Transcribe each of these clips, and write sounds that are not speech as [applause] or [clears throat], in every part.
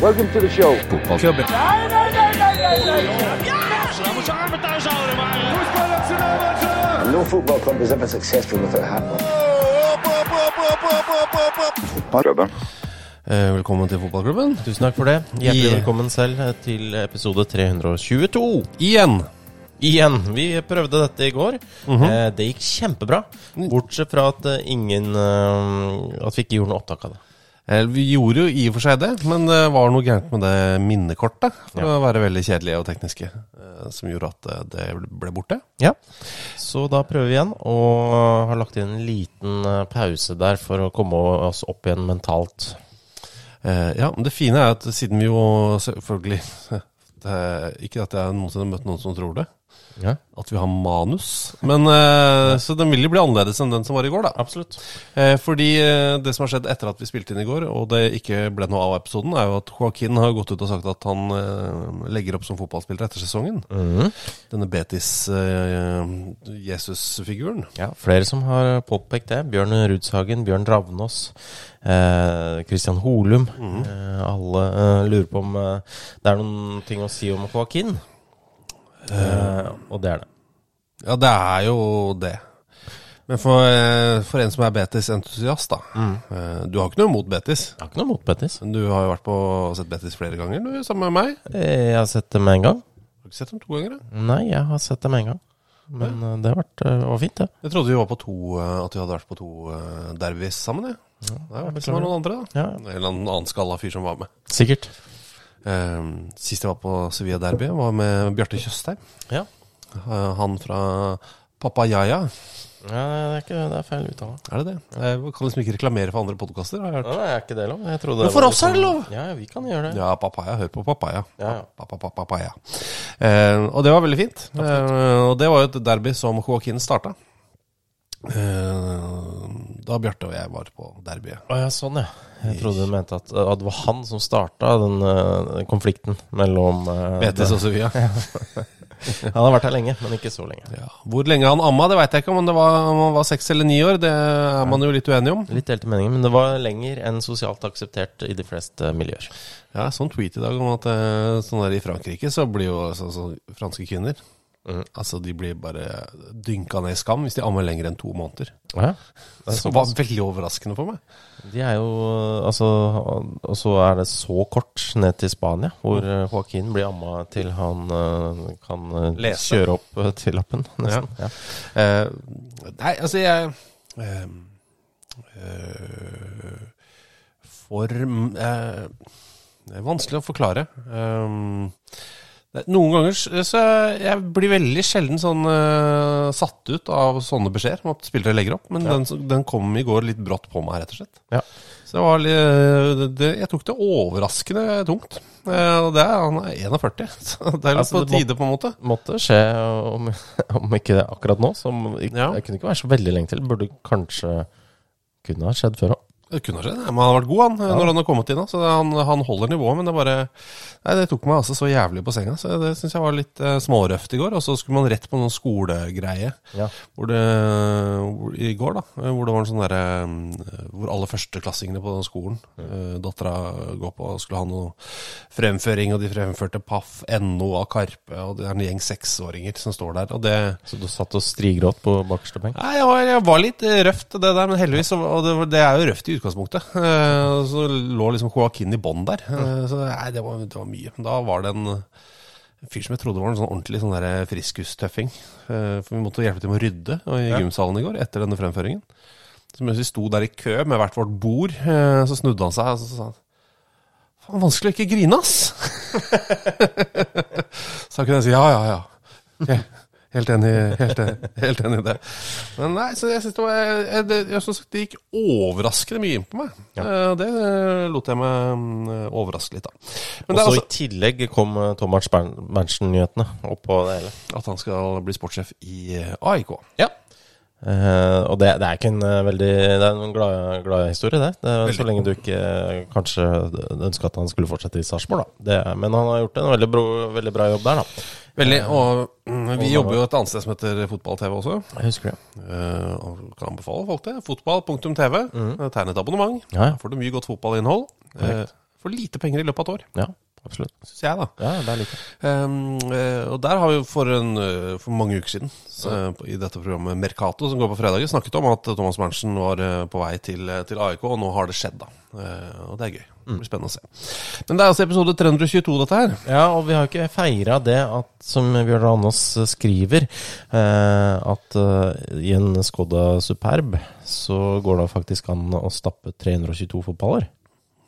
Welcome to the show. Voetbalclub. Nee, nee, nee, nee, nee, nee. Ja! Ze moet zijn armen thuis houden, maar... And no football club is ever successful without happening. Eh, velkommen til fotballklubben. Tusen takk for det. Hjertelig Yeah. velkommen selv til episode 322. Igjen. Igjen. Vi prøvde dette i går. Mm -hmm. det gikk kjempebra. Bortsett fra at eh, ingen eh, At vi ikke gjorde noe opptak av det. Vi gjorde jo i og for seg det, men det var noe gærent med det minnekortet. For å være veldig kjedelige og tekniske. eh, Som gjorde at eh, det ble borte. Ja. Så da prøver vi igjen, og har lagt inn en liten eh, pause der for å komme oss opp igjen mentalt. Ja, men det fine er at siden vi jo selvfølgelig [laughs] Ikke at jeg noensinne har møtt noen som tror det, Ja, at vi har manus. Men eh, Så den vil jo bli annerledes enn den som var i går, da. absolutt. Eh, fordi eh, det som har skjedd etter at vi spilte inn i går, og det ikke ble noe av episoden, er jo at Joaquin har gått ut og sagt at han eh, legger opp som fotballspiller etter sesongen. Mhm. Denne Betis-Jesus-figuren. Ja, flere som har påpekt det. Bjørn Rudshagen, Bjørn Ravnås, eh, Christian Holum. eh, alle eh, lurer på om eh, det er noen ting å si om Joaquin. Eh, og det er det. ja, det er jo det. Men for, eh, for en som er Betis-entusiast, da. Mm. Du har ikke noe imot Betis. Jeg har ikke noe mot Betis. Men Du har jo vært på og sett Betis flere ganger, du, sammen med meg. Eh, Jeg har sett dem en gang. Har du ikke sett dem to ganger? da? Nei, jeg har sett dem en gang. Men ja. det har vært eh, var fint, det. Jeg trodde vi var på to, eh, at vi hadde vært på to eh, derbys sammen. Jeg. Det var noen andre, da. Ja, En eller annen skalla fyr som var med. sikkert. Eh, sist jeg var på Sevilla Derby, var med Bjarte Tjøstheim. Ja. Uh, han fra Papayaya. ja det, er ikke, det er feil uttale. Er det det? Jeg kan liksom ikke reklamere for andre podkaster, Ja, jeg er ikke det lov? Jeg trodde Men for oss er det liksom- lov! Ja, vi kan gjøre det. Ja, papaya. Hør på papaya. Ja, ja. Pa- pa- pa- Papaya. Eh, og det var veldig fint. Eh, og det var jo et derby som Joaquin starta. Eh, da Bjarte og jeg var på derbyet. Å ja, sånn ja. Jeg trodde du mente at, at det var han som starta den eh, konflikten mellom [laughs] uh, Betis og Sevilla. [laughs] Han har vært her lenge, men ikke så lenge. Ja. Hvor lenge han amma, det veit jeg ikke. Om det var, om han var seks eller ni år, det er man jo litt uenig om. Litt delte meninger, men det var lenger enn sosialt akseptert i de fleste miljøer. Ja, sånn tweet i dag om at eh, sånn der i Frankrike så blir jo altså, så franske kvinner Mhm. Altså, de blir bare dynka ned i skam hvis de ammer lenger enn to måneder. Ja, det så var veldig overraskende for meg. De er jo Altså Og så er det så kort ned til Spania, hvor eh, Joaquin blir amma til han eh, kan eh, Lese. kjøre opp til lappen, nesten. Ja. Eh, nei, altså, jeg uh, uh, For eh, Det er vanskelig å forklare. Det- noen ganger så jeg blir veldig sjelden sånn uh, satt ut av sånne beskjeder om at spillere legger opp, men Ja. den, den kom i går litt brått på meg, rett og slett. Ja. Så det var litt, det, det, jeg tok det overraskende tungt. Eh, og det er, han er 41, [laughs] så det er litt Altså, på må- tide, på en måte. Måtte skje, om, [laughs] om ikke det akkurat nå. Som, Ja. Det kunne ikke være så veldig lenge til. Burde kanskje kunne ha skjedd før òg. Det kunne ha skjedd, men han har vært god han, når han har kommet inn. Så han, han holder nivået, men det bare Nei, det tok meg altså så jævlig på senga. Så Det syns jeg var litt eh, smårøft i går. Og så skulle man rett på noen skolegreie Ja. hvor det, hvor, i går, da. eh, Hvor det var en sånn derre eh, Hvor alle førsteklassingene på den skolen, uh, dattera går på, skulle ha noe fremføring, og de fremførte Paff, NO av Karpe, og det er en gjeng seksåringer som står der. Og det Så du satt og strigråt på bakerste benk? Nei, jeg var, jeg var litt eh, røft, det der, men heldigvis Og det, det er jo røft i utgangspunktet. Eh, Så lå liksom Joaquin i bånn der. Eh, Så nei, det var, det var mye. Da var det en en fyr som jeg trodde var en sånn ordentlig sånn friskustøffing. Eh, For vi måtte hjelpe til med å rydde i gymsalen i går etter denne fremføringen. Så mens vi sto der i kø med hvert vårt bord, så snudde han seg og så sa han Faen, vanskelig å ikke grine, ass! [laughs] så da kunne jeg si ja, ja, ja. ja. Helt enig, helt, helt enig i det. Men nei, så jeg synes det var jeg, det, jeg synes det gikk overraskende mye inn på meg. Ja. Det lot jeg meg mm, overraske litt. Men Og så altså i tillegg kom uh, Thomas Berntsen-nyhetene oppå det hele. at han skal bli sportssjef i eh, AIK. Ja. Uh, og det, det er ikke en uh, veldig Det er en glad, glad historie, det. det er, så lenge du ikke uh, kanskje ønska at han skulle fortsette i Sarpsborg, da. Det, men han har gjort en veldig bro, veldig bra jobb der, da. Veldig, og mm, vi jobber jo et annet sted som heter Fotball-TV også. Jeg husker det. Eh, og kan anbefale folk det. Fotball.tv. Mm. Tegn et abonnement. Ja. Da får du mye godt fotballinnhold. Eh, For lite penger i løpet av et år, Ja, absolutt. syns jeg, da. Ja, det er like. Um, eh, og der har vi for, en, eh, for mange uker siden så, i dette programmet Mercato, som går på fredager, snakket om at Thomas Berntsen var eh, på vei til, eh, til AIK, og nå har det skjedd, da. Uh, og det er gøy. Det blir spennende å se. Men det er altså episode 322, dette her. Ja, og vi har jo ikke feira det at, som Bjørn Randås skriver, uh, at uh, i en Skoda Superb så går det faktisk an å stappe 322 fotballer.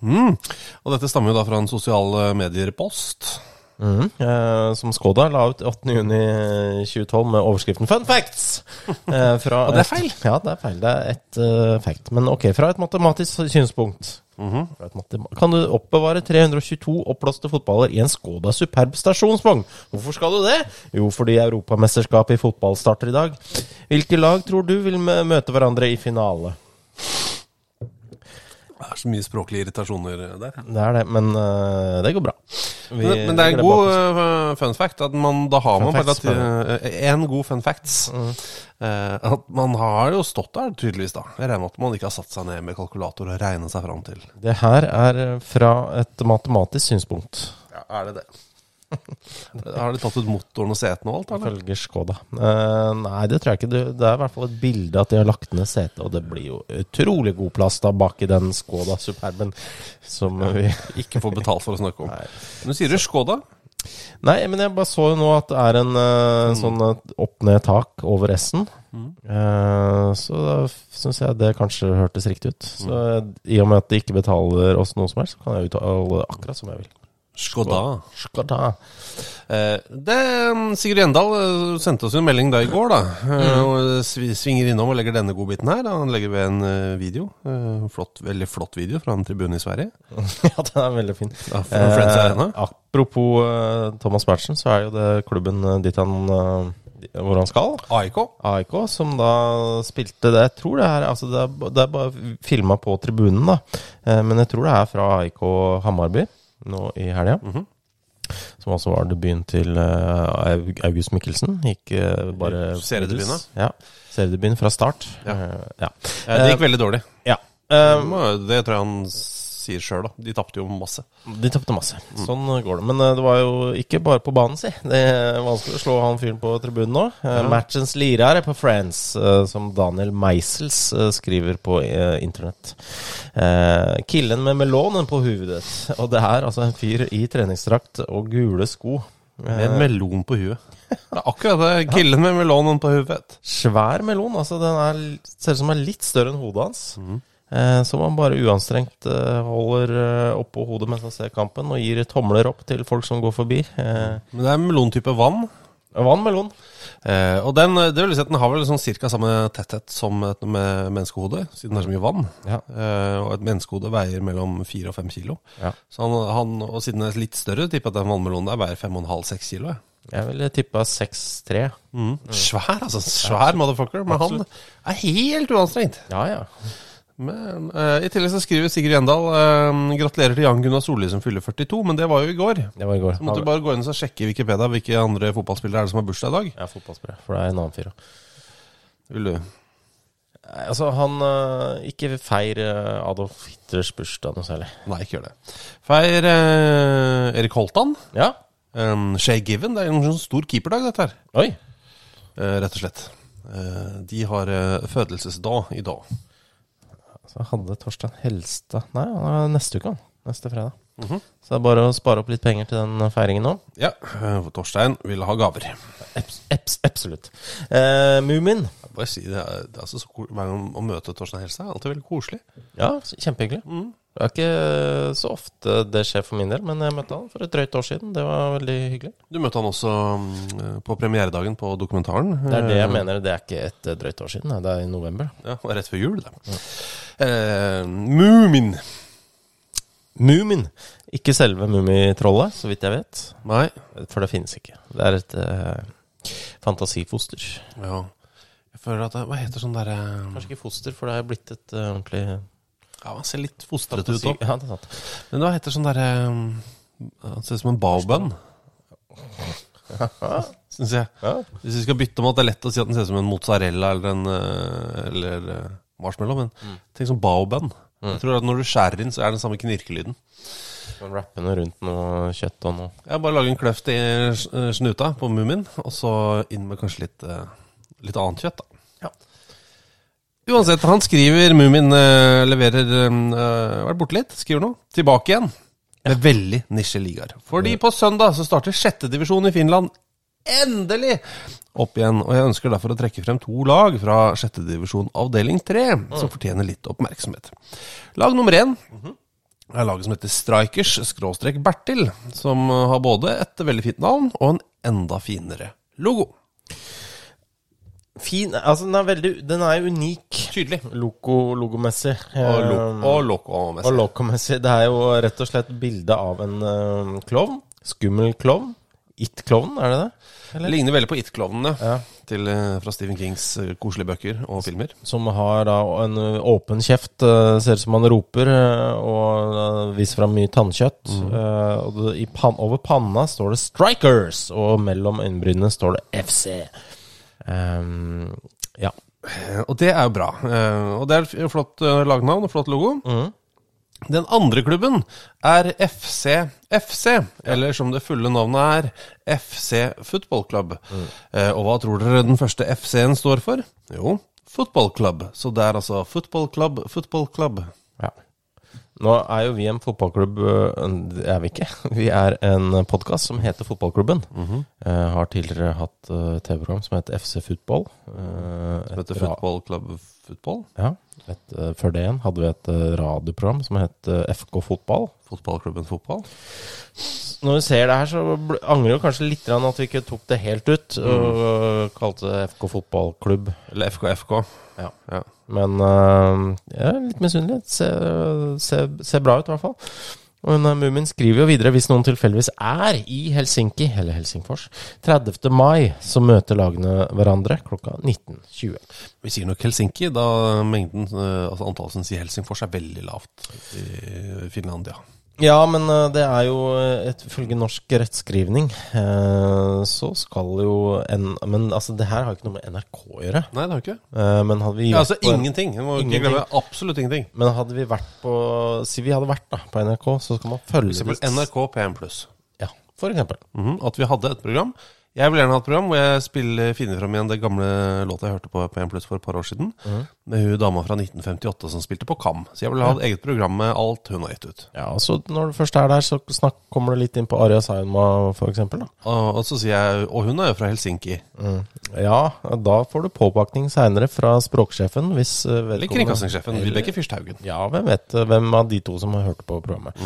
Mm. Og dette stammer jo da fra en sosiale medier-post. Mm. Eh, som Skoda la ut 8.6.2012 med overskriften 'Fun facts'. [laughs] Eh, fra Og det er et- feil. Ja, det er feil. Det er ett uh, fact. Men ok, fra et matematisk synspunkt. Mm -hmm. et matem kan du oppbevare 322 oppblåste fotballer i en Skoda Superb stasjonsvogn. Hvorfor skal du det? Jo, fordi Europamesterskapet i fotball starter i dag. Hvilke lag tror du vil møte hverandre i finale? Det er så mye språklige irritasjoner der. Det er det, men uh, det går bra. Vi Men, men det er en god eh, fun fact. At man, da har Fun man facts, faktisk en god fun facts. Eh, at man har jo stått der, tydeligvis. da Jeg regner med at man ikke har satt seg ned med kalkulator og regnet seg fram til. Det her er fra et matematisk synspunkt. Ja, Er det det? Har de tatt ut motoren og setene og alt? eller? Følger Skoda. Uh, nei, det tror jeg ikke. Det det er i hvert fall et bilde at de har lagt ned setet, og det blir jo utrolig god plass da bak i den Skoda Superben som vi Ikke får betalt for å snakke om. Nei. Men sier du Skoda? Nei, men jeg bare så jo nå at det er en eh, sånn eh, opp-ned-tak over S-en. Eh, så da syns jeg det kanskje hørtes riktig ut. Så eh, i og med at de ikke betaler oss noe som helst, så kan jeg uttale det akkurat som jeg vil. Skoda. Skoda. Eh, det, mm, Sigurd Gjendal eh, sendte oss en melding da i går, da. Eh, og svinger innom og legger denne godbiten her. Da. Han legger ved en video. Flott, veldig flott video fra en tribune i Sverige. [laughs] ja, den er veldig fin. Ja, Eh, apropos Thomas Berntsen, så er jo det klubben dit han hvor han skal. AIK. AIK, som da spilte det Jeg tror det er Altså, det er, det er bare filma på tribunen, da. Eh, men jeg tror det er fra AIK Hamarby nå i helga. Mhm. Som også var debuten til eh, August Mikkelsen. Gikk eh, bare Seriedebuten. Ja. Seriedebuten fra start. Ja. Eh, ja. Det gikk veldig dårlig. ja. Det tror jeg han sier sjøl, da. De tapte jo masse. De tapte masse. Sånn går det. Men eh, det var jo ikke bare på banen, si. Det er vanskelig å slå han fyren på tribunen nå. Eh, Matchens er på Friends, eh, som Daniel Meisels skriver på internett. Killen med melonen på hovedet. Og det er altså en fyr i treningsdrakt og gule sko. Med en melon på huet. Det er akkurat det. Killen med melonen på huet. Svær melon. altså Den er, ser ut som den er litt større enn hodet hans. Eh, som han bare uanstrengt eh, holder eh, oppå hodet mens han ser kampen, og gir tomler opp til folk som går forbi. Eh, Men det er melontype vann. Vannmelon. Eh, og den, det vil si at den har vel sånn cirka samme tetthet som et menneskehode, siden det er så mye vann. Ja. Eh, og et menneskehode veier mellom fire og fem kilo. Ja. Så han, han, og siden den er litt større, tipper jeg at den vannmelonen der veier fem og en halv, seks kilo. jeg. Jeg ville tippa 6-3. Mm. Svær, altså. Svær motherfucker. Men han er helt uanstrengt. Ja, ja. Men eh, I tillegg så skriver Sigurd Gjendal eh, gratulerer til Jan Gunnar Solli som fyller 42, men det var jo i går. Det var i går. Så måtte du bare gå inn og sjekke i Wikipedia hvilke andre fotballspillere er det som har bursdag i dag. Ja, fotballspiller. For det er en annen fyr. Vil du? Nei, Altså, han øh, Ikke feir øh, Adolf Hitlers bursdag noe særlig. Nei, ikke gjør det. Feir eh, Erik Holtan. Ja. Um, Shay Given. Det er en sånn stor keeperdag, dette her. Oi. Eh, rett og slett. Eh, de har uh, fødelsesdag i dag. Så hadde Torstein Helstad Nei, han er neste uke, han. Neste fredag. Mhm. Så det er bare å spare opp litt penger til den feiringen nå. Ja, eh, for Torstein vil ha gaver. Eps, eps, absolutt. Eh, Mumin. Bare si det, er- det er altså så ko- Hver gang å møte Torstein Helstad er alltid veldig koselig. Ja, kjempehyggelig. Det er ikke så ofte det skjer for min del, men jeg møtte han for et drøyt år siden. Det var veldig hyggelig. Du møtte han også mm, på premieredagen på dokumentaren. Det er det jeg mener. Det er ikke et eh, drøyt år siden. Det er i november. Ja, og rett før jul, det. Eh, Mumin. Mumin. Ikke selve Mummitrollet, så vidt jeg vet. Nei. For det finnes ikke. Det er et eh, fantasifoster. Ja. Jeg føler at det, Hva heter sånn derre Kanskje ikke foster, for det er blitt et uh, ordentlig Ja, han ser litt fostrete ut òg. Ja, det er sant. Men hva heter sånn derre Han ser ut som en baobønn, [laughs] syns jeg. Hvis vi skal bytte om at det er lett å si at den ser ut som en mozzarella eller en eh, Eller eh, marshmallow, men tenk som baobønn. Jeg tror at når du skjærer inn, så er det den samme knirkelyden. Kan rappe noe rundt noe kjøtt og noe. Jeg bare lager en kløft i eh, snuta på Mummien, og så inn med kanskje litt, eh, litt annet kjøtt, da. Ja. Uansett, han skriver Mumin uh, leverer uh, Vært borte litt, skriver noe. Tilbake igjen. Med veldig nisje ligaer. Fordi på søndag så starter sjettedivisjon i Finland endelig opp igjen. Og jeg ønsker derfor å trekke frem to lag fra sjettedivisjon avdeling tre, som fortjener litt oppmerksomhet. Lag nummer én er laget som heter Strikers skråstrek Bertil, som har både et veldig fint navn og en enda finere logo. Fin Altså, den er veldig Den er unik. Tydelig. Logo, logomessig. Og, lo Eh, og loco-messig. og lokomessig. Det er jo rett og slett bilde av en uh, klovn. Skummel klovn. It-klovn, er det det? Eller? ligner veldig på It-klovnene Ja. til, eh, fra Stephen Kings koselige bøker og filmer. Som har da en åpen kjeft, ser ut som han roper, og viser fram mye tannkjøtt. Mm. i pan over panna står det 'Strikers', og mellom øyenbrynene står det 'FC'. Ehm, ja. Og det er jo bra. Eh, Og det er et flott eh, lagnavn og flott logo. Mm. Den andre klubben er FC FC, eller som det fulle navnet er, FC Football Club. Eh, Og hva tror dere den første FC-en står for? Jo, Football Club. Så det er altså Football Club, Football Club. Nå er jo vi en fotballklubb Det er vi ikke. [laughs] Vi er en podkast som heter Fotballklubben. Eh, har tidligere hatt ø, TV-program som heter FC Football. Som heter Football Club Football. Ja, et, eh, før det igjen hadde vi et eh, radioprogram som het eh, FK Fotball. Fotballklubben Fotball. Når vi ser det her, så angrer vi kanskje litt at vi ikke tok det helt ut og eh, kalte det FK Fotballklubb. Eller FKFK. Ja. Ja. Men eh, jeg er litt misunnelig. Ser se, ser bra ut, i hvert fall. Og eh, Mumin skriver jo videre hvis noen tilfeldigvis er i Helsinki, eller Helsingfors, 30. mai, så møter lagene hverandre klokka 19.20. Vi sier nok Helsinki, da mengden, eh, altså antallet som sier Helsingfors, er veldig lavt i Finlandia. Ja, men eh, det er jo eh, ifølge norsk rettskrivning eh, så skal jo en Men altså, det her har ikke noe med NRK å gjøre. Nei, det har ikke. Men hadde vi Ja, altså på ingenting. Jeg må ikke Ingenting. glemme absolutt ingenting. Men hadde vi vært på Si vi hadde vært da på NRK, så skal man For følge eksempel NRK P1+. Ja, for eksempel. Mhm, At vi hadde et program. Jeg vil gjerne ha et program hvor jeg spiller, finner fram igjen det gamle låta jeg hørte på P1 for et par år siden. Med hun dama fra 1958 som spilte på Kam. Så jeg vil ha et eget program med alt hun har gitt ut. Ja, så Når du først er der, så snakk, kommer du litt inn på Arja Sainma. Da. Og, og så sier jeg Og hun er jo fra Helsinki. Ja, da får du påpakning seinere fra språksjefen hvis eh, Eller kringkastingssjefen Vibeke Fyrsthaugen. Ja, hvem vet eh, hvem av de to som har hørt på programmet.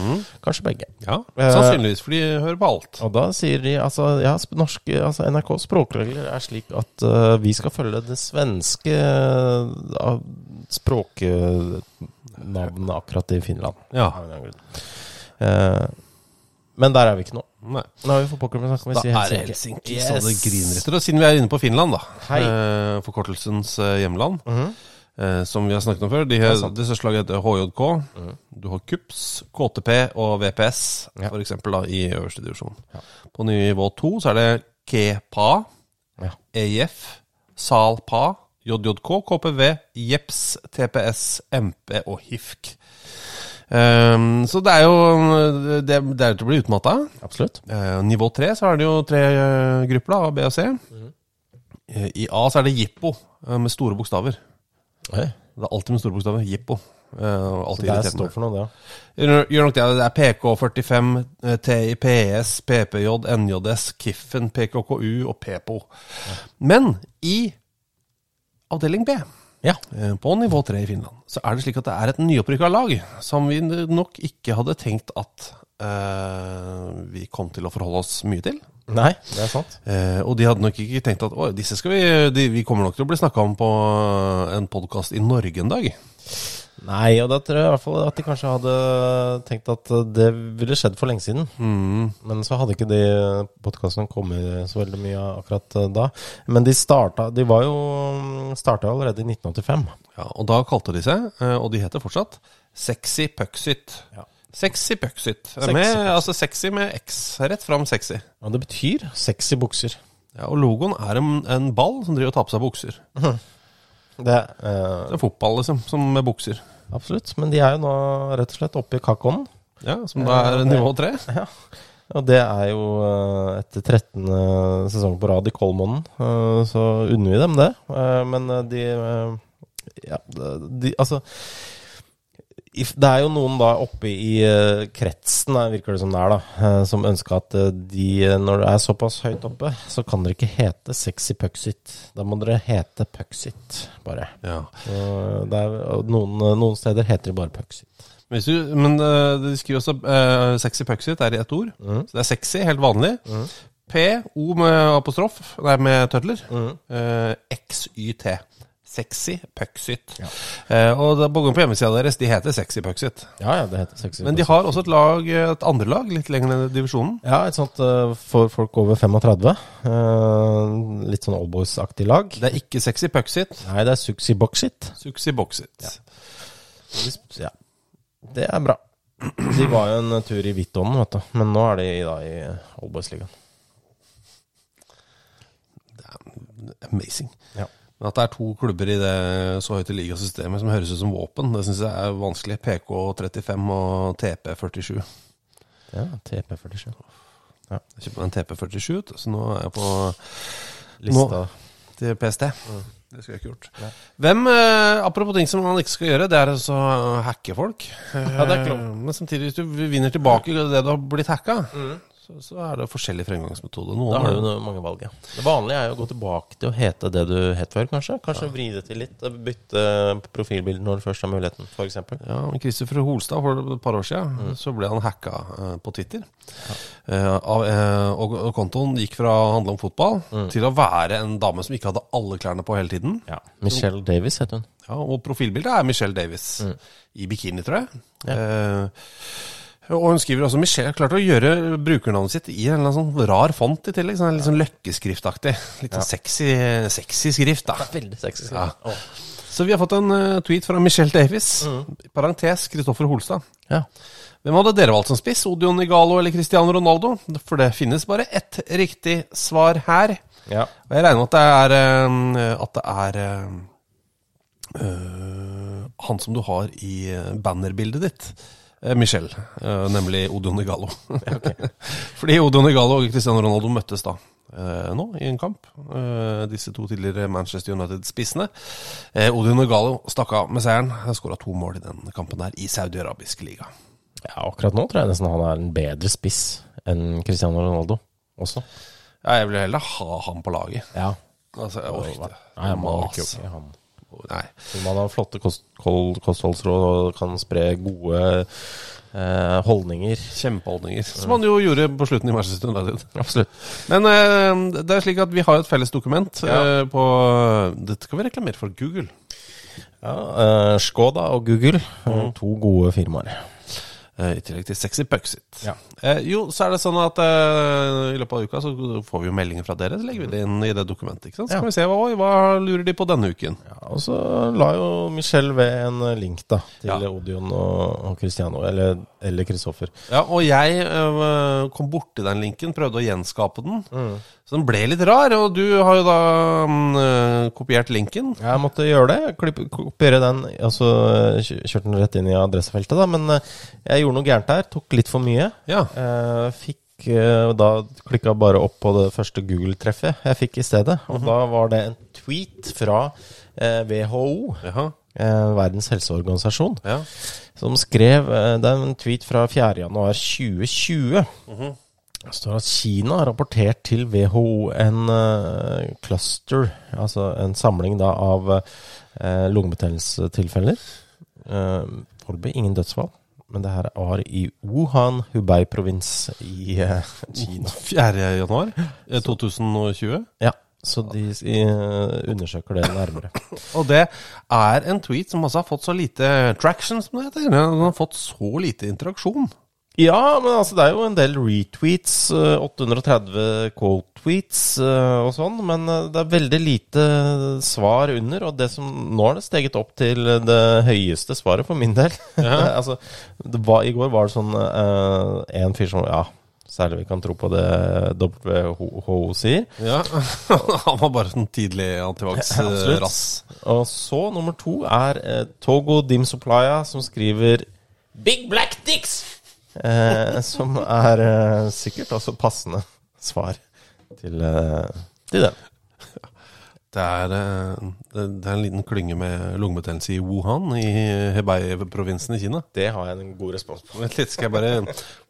Kanskje begge. Ja, sannsynligvis, for de hører på alt. Og da sier de altså, ja, norske, altså NRKs språkregler er slik at uh, vi skal følge det svenske uh, språknavnet akkurat i Finland. Ja. Eh, men der er vi ikke nå. Nei. Nå har vi fotballklubben, så kan vi Da er det Helsinki. yes. så det griner etter. Og siden vi er inne på Finland, da. Eh, forkortelsens eh, hjemland. -hmm. uh, som vi har snakket om før. De, her, det største laget heter HJK. Du har KUPS, KTP og VPS, Ja. for eksempel, da, i øverste divisjon. Ja. På nivå to så er det KEPA, Ja. EIF, SALPA, JJK, KPV, JEPS, TPS, MP og HIFK. Um, så det er jo Det, det er til å bli utmatta. Absolutt. Uh, nivå tre så er det jo tre uh, grupper, da, A, B og C. Mm. Uh, I A så er det Jippo, eh, med store bokstaver. Oi. Det er alltid med store bokstaver. Jippo. Uh, det er står for noe, det. Gjør gjør nok det. Det er PK45, eh, TIPS, PPJ, NJS, Kiffen, PKKU og PEPO. Men i avdeling B, Ja. eh, på nivå 3 i Finland, så er det slik at det er et nyopprykka lag som vi nok ikke hadde tenkt at eh, vi kom til å forholde oss mye til. Nei, det er sant. Eh, og de hadde nok ikke tenkt at disse skal vi, de, vi kommer nok til å bli snakka om på en podkast i Norge en dag. Nei, og da tror jeg i hvert fall at de kanskje hadde tenkt at det ville skjedd for lenge siden. Mm. Men så hadde ikke de podkastene kommet så veldig mye akkurat eh, da. Men de starta De var jo starta allerede i 1985. Ja, og da kalte de seg, eh, og de heter fortsatt, Sexy Puxit Ja. Sexy Puxit altså sexy med X. Rett fram sexy. Ja, det betyr sexy bukser. Ja, og logoen er en, en ball som driver og tar på seg bukser. Det uh, Det er fotball, liksom, som med bukser. Absolutt. Men de er jo nå rett og slett oppe i kakaoen. Ja, Som da er nivå tre. [laughs] Ja. Og det er jo eh, etter 13. sesong på rad i Kolmonen, eh, så unner vi dem det. Eh, Men eh, de eh, Ja, de, altså Det er jo noen da oppe i eh, kretsen, da, virker det som det er, da, eh, som ønsker at eh, de, eh, når det er såpass høyt oppe, så kan dere ikke hete Sexy Pucksit. Da må dere hete Pucksit, bare. Ja. Er, noen, noen steder heter de bare du, men eh, de skriver også uh, sexy pucksit er i ett ord. Så det er sexy, helt vanlig. P, O med apostrof, nei, med tødler. Eh, XYT. Sexy pucksit. Eh, og på hjemmesida deres, de heter Sexy pucksit. Ja, ja, det heter Sexy Men de har også et lag, et andre lag litt lenger ned i divisjonen. Ja, et sånt uh, for folk over 35. Uh, litt sånn oldboys-aktig lag. Det er ikke Sexy pucksit. Nei, det er Suxy Boxit. Suxy boxit. Ja. Det er bra. De var jo en tur i Hvitånden, vet du. Men nå er de da i Oldboys-ligaen. Amazing. Ja. Men at det er to klubber i det så høyte ligasystemet som høres ut som våpen, det syns jeg er vanskelig. PK35 og TP47. ja, TP47. Jeg kjøpte meg en TP47, så nå er jeg på Lista. til PST. Det skulle jeg ikke gjort. Hvem, eh, Apropos ting som man ikke skal gjøre, det er altså å hacke folk. Ja, det er klart. Eh, Men samtidig, hvis du vinner tilbake det du har blitt hacka, så, så er det forskjellig fremgangsmetode. Da har du mange valg, ja. Det vanlige er jo å gå tilbake til å hete det du het før, kanskje. Kanskje vri det til litt. Bytte profilbilde når du først har muligheten, f.eks. Ja, Christopher Holstad for et par år siden så ble han hacka eh, på Twitter. Av, eh, og, og kontoen gikk fra å handle om fotball til å være en dame som ikke hadde alle klærne på hele tiden. Ja. Michelle Davis heter hun. Ja, Og profilbildet er Michelle Davis i bikini, tror jeg. Eh, og hun skriver også Michelle har klart å gjøre brukernavnet sitt i en eller annen sånn rar font i tillegg. Sånn litt sånn løkkeskriftaktig. Litt sånn sexy, sexy skrift, da. Veldig sexy. Ja. Så vi har fått en uh, tweet fra Michelle Davis. Parentes Kristoffer Holstad. Ja. Hvem hadde dere valgt som spiss? Odion Igalo eller Cristiano Ronaldo? For det finnes bare ett riktig svar her. ja. Og jeg regner med at det er eh, At det er eh, han som du har i bannerbildet ditt. Eh, Michel, eh, nemlig Odion Igalo. [laughs] [laughs] Fordi Odion Igalo og Cristiano Ronaldo møttes da eh, nå i en kamp. Disse to tidligere Manchester United-spissene. Odion Igalo stakk av med seieren. Skåra to mål i den kampen der i saudi-arabisk liga. ja, akkurat nå tror jeg nesten han er en bedre spiss enn Cristiano Ronaldo også. Ja, jeg vil heller ha ham på laget. Ja. Altså, jeg orker ikke. Nei, man orker jo ikke han. Nei. Man har flotte kost, kostholdsråd og kan spre gode eh, holdninger. Kjempeholdninger. Som han jo gjorde på slutten i Manchester United. Absolutt. Men eh, det er slik at vi har et felles dokument Ja. eh, på Dette kan vi reklamere for Google. Ja, eh, Skoda og Google, Mm. to gode firmaer. eh, I tillegg til Sexy Puxit. Ja. Eh, jo, så er det sånn at eh, i løpet av uka så får vi jo meldinger fra dere. Så legger vi det inn i det dokumentet. ikke sant? Så Ja. kan vi se hva, oi, hva lurer de på denne uken. Ja, og så la jo Michelle ved en eh, link da til Ja. Odion og, og Cristiano, eller eller Kristoffer. Ja, Og jeg eh, kom borti den linken, prøvde å gjenskape den. Mm. Så den ble litt rar. Og du har jo da mm, eh, kopiert linken. Jeg måtte gjøre det. Klipp- Kopiere den, altså så kjø- kjørte den rett inn i adressefeltet, da. Men eh, jeg gjorde noe gærent der. Tok litt for mye. Ja. Eh, fikk eh, da klikka bare opp på det første Google-treffet jeg fikk i stedet. Og da var det en tweet fra eh, WHO, Jaha. Verdens helseorganisasjon, Ja. som skrev Det er en tweet fra 4. januar 2020. Det står at Kina har rapportert til WHO en cluster, altså en samling da av uh, lungebetennelsestilfeller. Uh, Foreløpig ingen dødsfall, men det her var i Wuhan, Hubei-provins i eh, Kina. [laughs] 4. januar eh, 2020. Ja, så de eh, undersøker det nærmere. [laughs] Og det er en tweet som altså har fått så lite traction, som det heter. Den har fått så lite interaksjon. Ja, men altså det er jo en del retweets, eh, 830 quote-tweets eh, og sånn, men eh, det er veldig lite svar under, og det som nå har det steget opp til det høyeste svaret for min del. [laughs] altså, det var, I går var det sånn eh, en fyr som Ja, særlig vi kan tro på det WHO sier. Ja, [laughs] Han var bare sånn tidlig antivax-rass. [laughs] Og så nummer to er uh, Togo Dim Supplya, som skriver Big Black Dicks! Eh, som er eh, sikkert også passende svar til, eh, til den. Det er, eh, det er en liten klynge med lungebetennelse i Wuhan, i Hebei-provinsen i Kina. Det har jeg en god respons på. Vent litt, skal jeg bare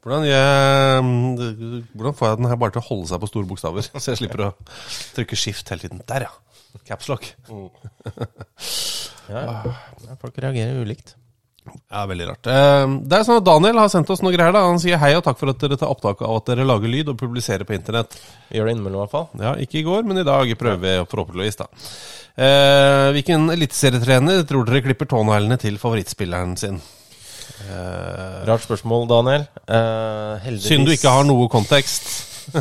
Hvordan, jeg, hvordan får jeg den her bare til å holde seg på store bokstaver? Så jeg slipper å trykke skift hele tiden. Der, ja. Capslock. Ja, ja. Folk reagerer ulikt. Ja, veldig rart. Eh, Det er sånn at Daniel har sendt oss noe greier. da Han sier hei og takk for at dere tar opptak av at dere lager lyd og publiserer på internett. Vi gjør det innimellom, i hvert fall. Ja, Ikke i går, men i dag prøver vi forhåpentligvis, da. Eh, hvilken eliteserietrener tror dere klipper tåneglene til favorittspilleren sin? Eh, Rart spørsmål, Daniel. Eh, synd du ikke har noe kontekst. [laughs]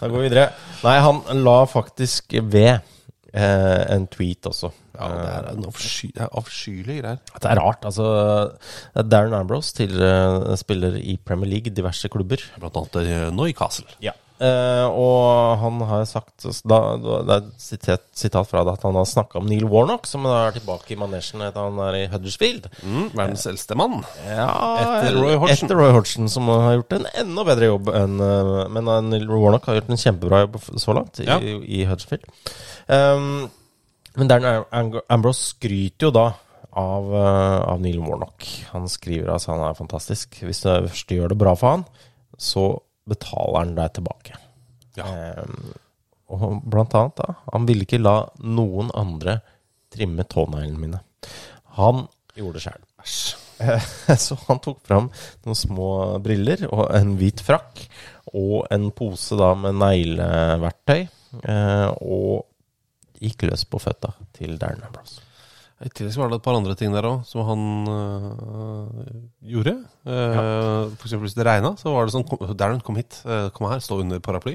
Da går vi videre. Nei, han la faktisk ved eh, en tweet også. Ja, Det er en avsky, det er avskyelige greier. Det er rart. altså Darren Ambrose, tidligere spiller i Premier League, diverse klubber. Blant annet eh, Newcastle. Ja. Eh, og han har sagt da, Det er sitat, sitat fra det at han har snakka om Neil Warnock, som er tilbake i manesjen etter han er i Huddersfield. Mm, verdens eldste mann. Ja, Etter Roy Hodgson. Etter Roy Hodgson, som har gjort en enda bedre jobb enn eh, Men eh, Neil Warnock har gjort en kjempebra jobb så langt i, Ja. i Huddersfield. Um, men Darren Ambrose skryter jo da av, eh, av Neil Warnock. Han skriver altså han er fantastisk. Hvis du først gjør det bra for han, så betaler han deg tilbake. Ja. Um, og blant annet da, han ville ikke la noen andre trimme tåneglene mine. Han gjorde det sjøl. Æsj. [laughs] Så han tok fram noen små briller og en hvit frakk og en pose da med negleverktøy. eh, Og gikk løs på føtta til Darren Ambrose. I tillegg var det et par andre ting der òg som han øh, gjorde. Uh, For eksempel hvis det regna, så var det sånn kom, Darren, kom hit. eh, kom her, stå under paraply.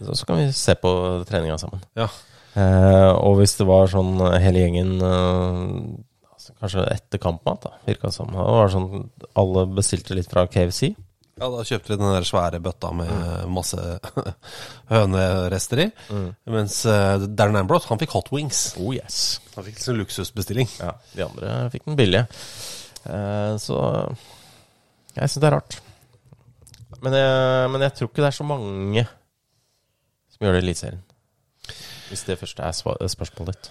Så så kan vi se på treninga sammen. Ja. Uh, og hvis det var sånn hele gjengen altså Kanskje etter kampmat, da, virka det som. Det var sånn alle bestilte litt fra KFC. Ja, Da kjøpte de den der svære bøtta med masse [laughs] hønerester i. Mens uh, Darren Ambrose han fikk hot wings. Oh yes. Han fikk sin luksusbestilling. Ja, de andre fikk den billige. Uh, så jeg syns det er rart. Men jeg, men jeg tror ikke det er så mange som gjør det i Eliteserien. Hvis det først er spørsmålet ditt.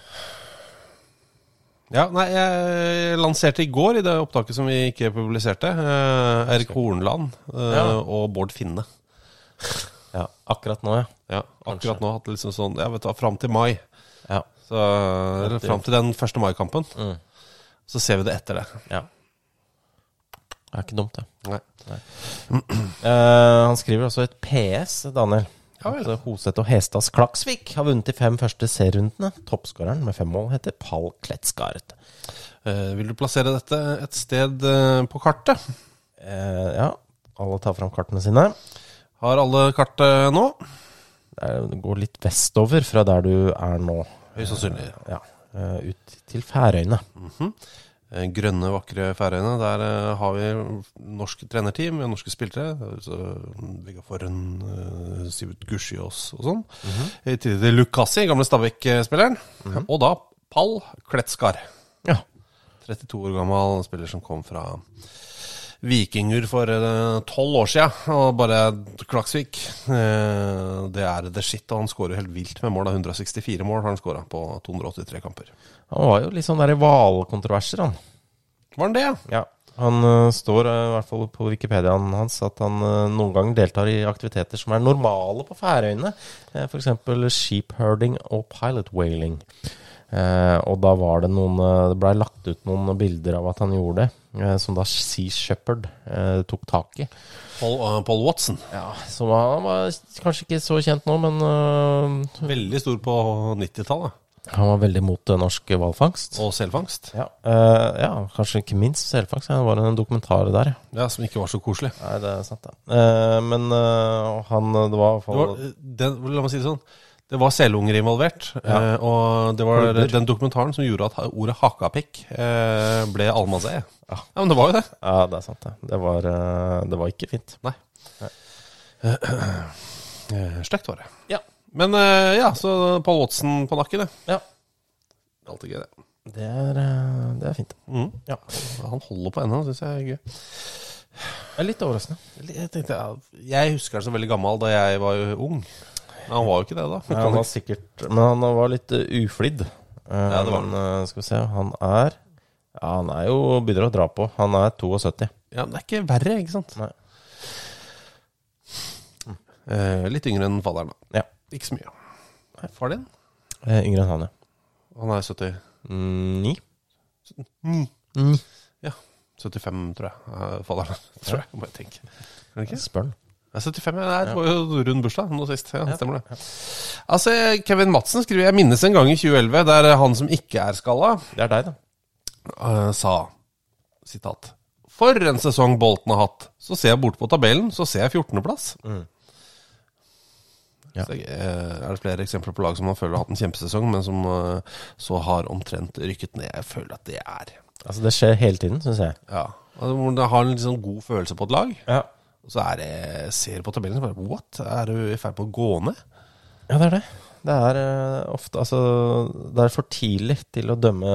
Ja, nei, Jeg lanserte i går, i det opptaket som vi ikke publiserte, eh, Erik Hornland eh, Ja. og Bård Finne. Ja, akkurat nå, ja. Ja, akkurat nå hatt liksom sånn Ja, vet du hva, fram til mai. Ja. Så, eller fram til den 1. mai-kampen. Mm. Så ser vi det etter det. ja. Det er ikke dumt, det. Nei. [clears throat] Eh, han skriver også et PS, Daniel. Ja vel. Hoseth og Hestads Klaksvik har vunnet de fem første serierundene. Toppskåreren med fem mål heter Pall Kletskaret. Eh, vil du plassere dette et sted eh, på kartet? Eh, ja, alle tar fram kartene sine. Har alle kartet nå? Det går litt vestover fra der du er nå. Høyst sannsynlig. Ja, eh, ut til Færøyene. Eh, Grønne, vakre Færøyene. Der eh, har vi norsk trenerteam, vi har norske spillere. Så foran Forren, uh, Sivert Gussiås og sånn. I tillegg til Lukassi, gamle Stabæk-spilleren. Og da Pall Kletskar. Ja. 32 år gammel spiller som kom fra Vikinger for tolv år siden, og bare Klaksvik. Eh, det er the shit, og han skårer helt vilt med mål. 164 mål har han skåra på 283 kamper. Han var jo litt sånn der i hvalkontroverser, han. Var han det, ja? Ja. Han uh, står uh, i hvert fall på Wikipediaen hans at han uh, noen ganger deltar i aktiviteter som er normale på Færøyene. Uh, F.eks. sheepherding og pilot whaling. Eh, og da var det noen eh, Det blei lagt ut noen bilder av at han gjorde det, eh, som da Sea Shepherd eh, tok tak i. Paul, uh, Paul Watson. Ja, Så han var kanskje ikke så kjent nå, men uh, Veldig stor på 90-tallet. han var veldig mot norsk hvalfangst. Og selfangst. Ja, eh, ja, kanskje ikke minst selfangst. Det var en dokumentar der, ja. Ja, Som ikke var så koselig. Nei, det er sant, det. Eh, men han Det var i hvert fall la meg si det sånn. Det var selunger involvert. Ja. eh, og det var Klubber. den dokumentaren som gjorde at ordet hakapikk eh, ble allmannseie. Ja. men det var jo det. Ja, det er sant, det. Det var, eh, det var ikke fint. Nei. Nei. Stygt var det. Ja. Men ja, så Paul Watson på nakken, det. Ja. Alltid gøy, det. Det er, det er fint. Mm. Ja. Han holder på ennå, syns jeg er gøy. er litt overraskende. Jeg, tenkte, jeg husker han som veldig gammel da jeg var ung. Men han var jo ikke det da. Ja, han var sikkert Men han var litt uh, uflidd. Uh, Ja, det var men uh, skal vi se Han er Ja, han er jo begynner å dra på. Han er 72. Ja, men det er ikke verre, ikke sant? Nei. Eh, litt yngre enn faderen, da. Ja. Ikke så mye. Nei, far din? Eh, yngre enn han, ja. Han er 79? Mm, Ni? 75, tror jeg. Eh, Faderen, [laughs] tror jeg. Må jeg tenke. Spør han. Ja, 75, ja. Det var jo rund bursdag nå sist. Ja, stemmer det. Altså, Kevin Madsen skriver Jeg minnes en gang i 2011 der han som ikke er skalla, Det er deg, da. eh, sa sitat For en sesong Bolten har hatt. Så ser jeg bort på tabellen, så ser jeg 14.-plass. Ja. Så, eh, er det flere eksempler på lag som man føler har hatt en kjempesesong, men som eh, så har omtrent rykket ned? Jeg føler at det er Altså, det skjer hele tiden, syns jeg. Ja. Altså, det har en sånn god følelse på et lag. Ja. Og så er det Ser på tabellen og bare What? Er du i ferd med å gå ned? Ja, det er det. Det er eh, ofte Altså, det er for tidlig til å dømme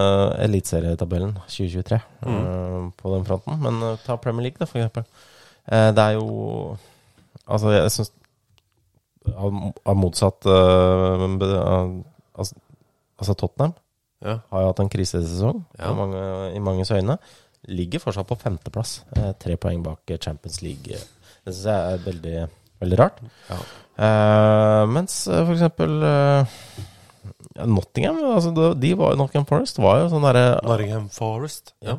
eliteserietabellen 2023 eh, på den fronten. Men uh, ta Premier League, da, for eksempel. Uh, det er jo Altså, jeg syns av, av motsatt altså, altså Tottenham Ja. har jo hatt en krisesesong Ja. i, mange, i manges øyne. Ligger fortsatt på femteplass. Tre poeng bak Champions League. Det syns jeg er veldig, veldig rart. Ja. Uh, mens uh, for eksempel eh, Nottingham altså, de, var, Nottingham Forest var jo sånn derre Nottingham Forest. Ja.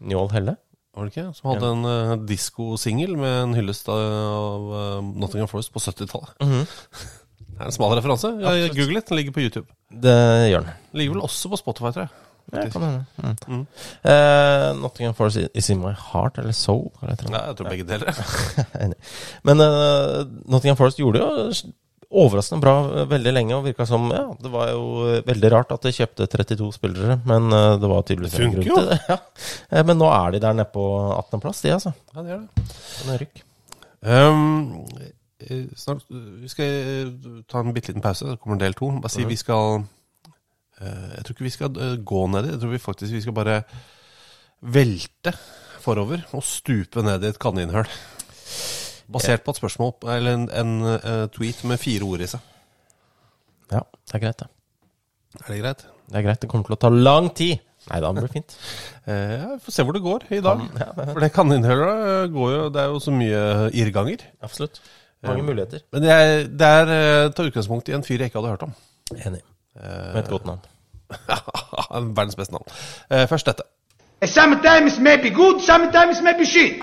Njål Helle. Var det ikke? Som hadde en uh, diskosingel med en hyllest av uh, Nottingham Forest på 70-tallet. [laughs] Det er en smal referanse. Google litt, Den ligger på YouTube. Det gjør. Den ligger vel også på Spotify, tror jeg. Ja, kan hende. Mm. Mm. Eh, Nottingham Forest is in my heart, eller soul. Eller eller. Ja, jeg tror begge deler. [laughs] Men eh, Nottingham Forest gjorde jo overraskende bra eh, veldig lenge, og virka som Ja, det var jo veldig rart at de kjøpte 32 spillere, men det var tydeligvis Det en grunn til det. [laughs] Ja. Men nå er de der nede på 18.-plass, de, altså. Ja, det gjør det. En rykk. Um, snart, vi skal ta en bitte liten pause. så kommer del to. Bare si vi skal Jeg tror ikke vi skal eh, gå ned i. Jeg tror vi faktisk vi skal bare velte forover og stupe ned i et kaninhull. Basert på et spørsmål eller en, en eh, tweet med fire ord i seg. Ja, det er greit, det. Er det greit? Det er greit. Det kommer til å ta lang tid. Nei da, det blir fint. [laughs] Eh, Vi får se hvor det går i dag. Ja, det- For det kaninhullet eh, går jo Det er jo så mye irrganger. Absolutt. Mange muligheter. Men det er, det er eh, tar utgangspunkt i en fyr jeg ikke hadde hørt om. Enig. Eh, Med et godt navn. [laughs] Verdens beste navn. Eh, først dette. Sometimes maybe good, sometimes maybe shit.